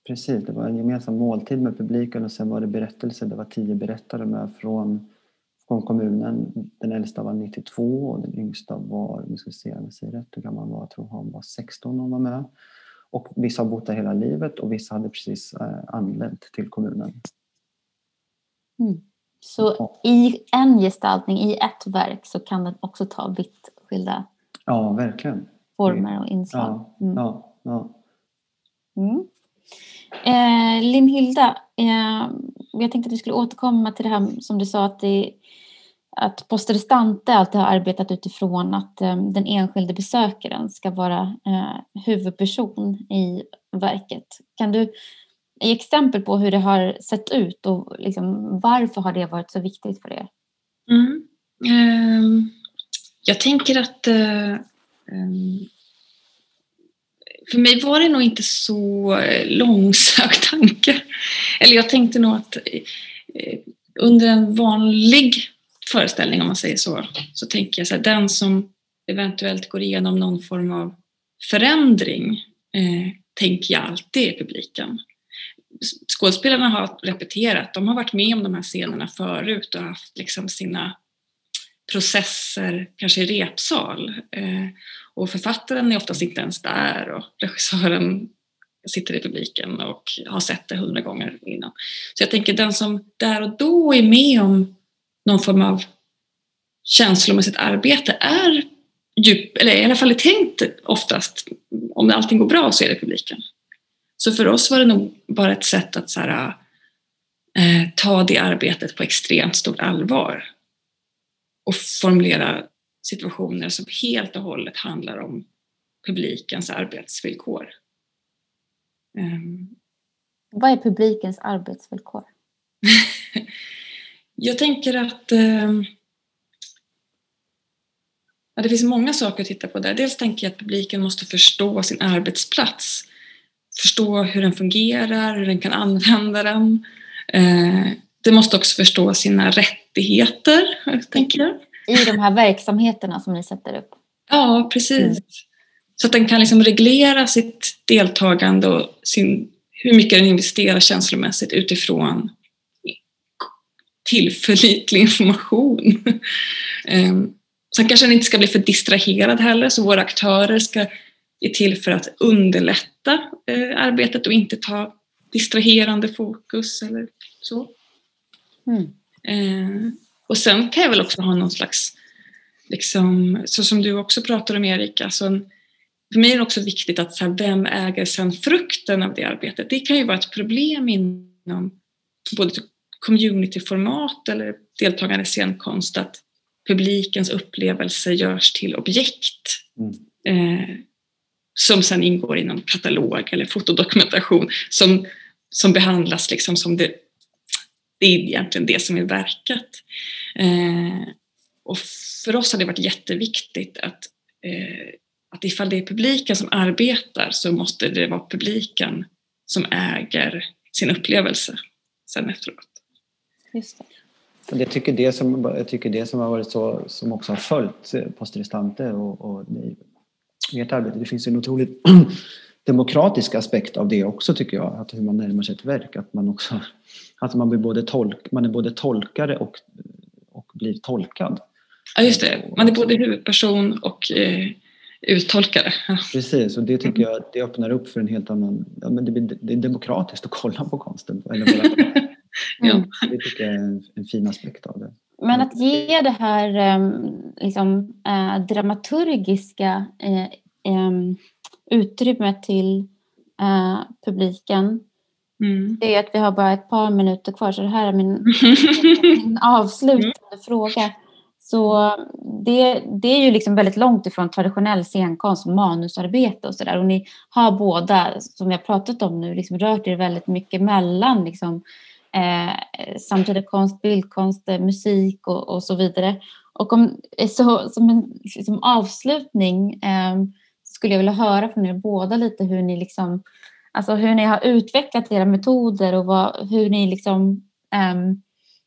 precis, det var en gemensam måltid med publiken och sen var det berättelser. Det var tio berättare med från, från kommunen. Den äldsta var 92 och den yngsta var, nu ska vi se om jag säger rätt, hur gammal var jag tror han var 16 när hon var med. Och vissa har bott där hela livet och vissa hade precis eh, anlänt till kommunen. Mm. Så i en gestaltning, i ett verk, så kan den också ta vitt skilda ja, verkligen. former och inslag. Mm. Ja, ja, mm. Eh, Linn-Hilda, eh, jag tänkte att vi skulle återkomma till det här som du sa att, det, att Post Restante alltid har arbetat utifrån att eh, den enskilde besökaren ska vara eh, huvudperson i verket. Kan du ge exempel på hur det har sett ut och liksom, varför har det varit så viktigt för er? Mm. Eh, jag tänker att eh, ehm, för mig var det nog inte så långsökt tanke. Eller jag tänkte nog att eh, under en vanlig föreställning, om man säger så, så tänker jag så här, den som eventuellt går igenom någon form av förändring eh, tänker jag alltid är publiken. Skådespelarna har repeterat, de har varit med om de här scenerna förut och haft liksom sina processer, kanske i repsal. Eh, och författaren är oftast inte ens där och regissören sitter i publiken och har sett det hundra gånger innan. Så jag tänker den som där och då är med om någon form av känslomässigt arbete är djup, eller i alla fall är tänkt oftast, om allting går bra så är det publiken. Så för oss var det nog bara ett sätt att så här, eh, ta det arbetet på extremt stort allvar och formulera situationer som helt och hållet handlar om publikens arbetsvillkor. Um. Vad är publikens arbetsvillkor? Jag tänker att Ja, det finns många saker att titta på där. Dels tänker jag att publiken måste förstå sin arbetsplats. Förstå hur den fungerar, hur den kan använda den. Eh, det måste också förstå sina rättigheter, tänker jag. I de här verksamheterna som ni sätter upp? Ja, precis. Mm. Så att den kan liksom reglera sitt deltagande och sin, hur mycket den investerar känslomässigt utifrån tillförlitlig information. Ehm, Sen kanske den inte ska bli för distraherad heller, så våra aktörer ska är till för att underlätta eh, arbetet och inte ta distraherande fokus eller så. Mm. Eh, och sen kan jag väl också ha någon slags, liksom, så som du också pratar om Erik, alltså för mig är det också viktigt att så här, vem äger sen frukten av det arbetet? Det kan ju vara ett problem inom både communityformat eller deltagande i scenkonst att publikens upplevelse görs till objekt mm. eh, som sen ingår inom katalog eller fotodokumentation som, som behandlas liksom som det, det är egentligen det som är verket. Eh, och för oss har det varit jätteviktigt att, eh, att ifall det är publiken som arbetar så måste det vara publiken som äger sin upplevelse sen efteråt. Just det. Och jag, tycker det som, jag tycker det som har varit så, som också har följt Post Restante och, ert arbete, det finns en otroligt demokratisk aspekt av det också tycker jag, att hur man närmar sig ett verk, att man också att man, blir både tolk, man är både tolkare och, och blir tolkad. Ja just det, man är både huvudperson och eh, uttolkare. Precis, och det tycker jag det öppnar upp för en helt annan, ja, men det, blir, det är demokratiskt att kolla på konsten. Eller Ja. Det tycker jag är en, en fin aspekt av det. Men att ge det här ehm, liksom, äh, dramaturgiska äh, ähm, utrymmet till äh, publiken. Mm. Det är att vi har bara ett par minuter kvar så det här är min, min avslutande mm. fråga. Så det, det är ju liksom väldigt långt ifrån traditionell scenkonst, manusarbete och sådär. Och ni har båda, som jag pratat om nu, liksom rört er väldigt mycket mellan liksom, eh, samtida konst, bildkonst, eh, musik och, och, så vidare. Och om, så, som en liksom avslutning eh, skulle jag vilja höra från er båda lite hur ni, liksom, alltså hur ni har utvecklat era metoder och vad, hur ni liksom, eh,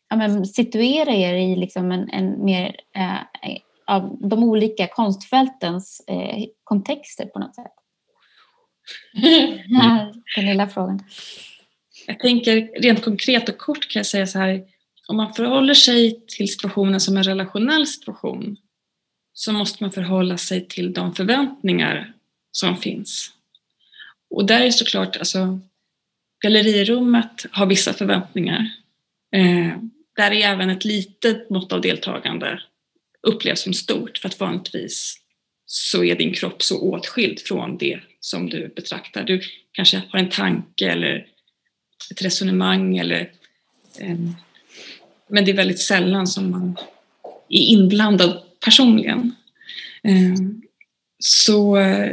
ja, men situerar er i liksom en, en mer eh, av de olika konstfältens eh, kontexter på något sätt. Den lilla frågan. Jag tänker rent konkret och kort kan jag säga så här, om man förhåller sig till situationen som en relationell situation så måste man förhålla sig till de förväntningar som finns. Och där är såklart, alltså, gallerirummet har vissa förväntningar. Eh, där är även ett litet mått av deltagande upplevs som stort för att vanligtvis så är din kropp så åtskild från det som du betraktar. Du kanske har en tanke eller ett resonemang eller um, men det är väldigt sällan som man är inblandad personligen. Um, så uh,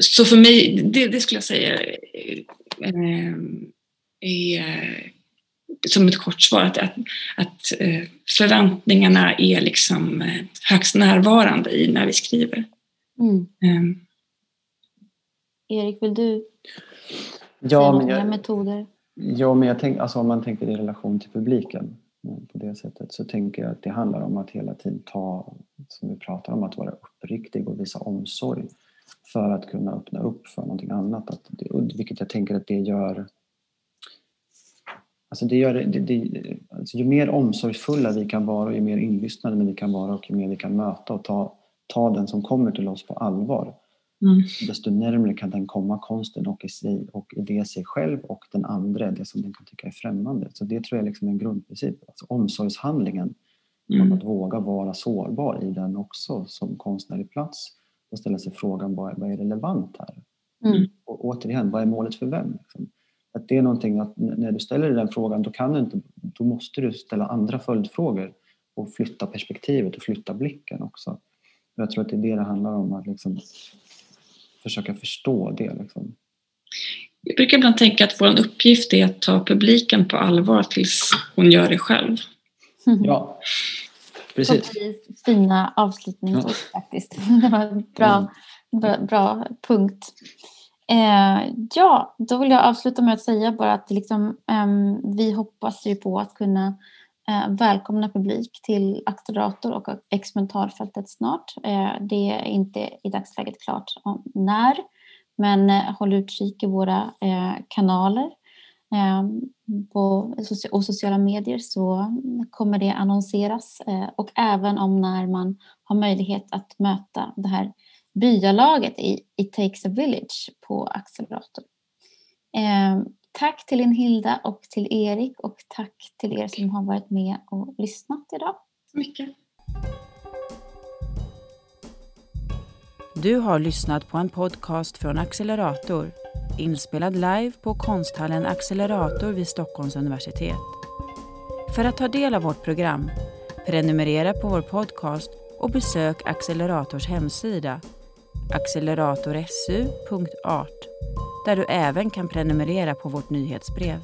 så för mig, det, det skulle jag säga eh, är som ett kort svar att, att, att förväntningarna är liksom högst närvarande i när vi skriver. Mm. Um. Erik, vill du ja, men jag, metoder? Ja, men jag tänk, alltså om man tänker i relation till publiken på det sättet så tänker jag att det handlar om att hela tiden ta, som vi pratar om, att vara uppriktig och visa omsorg för att kunna öppna upp för någonting annat. Att, vilket jag tänker att det gör Alltså det gör, det, det, alltså ju mer omsorgsfulla vi kan vara, ju mer inlyssnade vi kan vara och ju mer vi kan möta och ta, ta den som kommer till oss på allvar, mm. desto närmare kan den komma konsten och i, sig, och i det sig själv och den andra, det som den kan tycka är främmande. Så det tror jag liksom är en grundprincip. Alltså omsorgshandlingen, mm. att våga vara sårbar i den också som konstnärlig plats och ställa sig frågan vad är, vad är relevant här? Mm. Och återigen, vad är målet för vem? Liksom? Att det är någonting att när du ställer den frågan då, kan du inte, då måste du ställa andra följdfrågor och flytta perspektivet och flytta blicken också. Jag tror att det är det det handlar om, att liksom försöka förstå det. Liksom. Jag brukar ibland tänka att vår uppgift är att ta publiken på allvar tills hon gör det själv. Ja, precis. Fina avslutningsord ja. faktiskt. Det var en bra, mm. bra, bra punkt. Eh, ja, då vill jag avsluta med att säga bara att liksom, eh, vi hoppas ju på att kunna eh, Eh, välkomna publik till accelerator och experimentalfältet snart. Eh, det är inte i dagsläget klart om när, men eh, håll utkik i våra kanaler och sociala medier så kommer det annonseras och även om när man har möjlighet att möta det här byalaget i It takes a village på Accelerator. Tack till Hilda och till Erik och tack till er som har varit med och lyssnat idag. Mycket. Du har lyssnat på en podcast från Accelerator inspelad live på konsthallen Accelerator vid Stockholms universitet. För att ta del av vårt program, prenumerera på vår podcast och besök Accelerators hemsida acceleratorsu.art där du även kan prenumerera på vårt nyhetsbrev.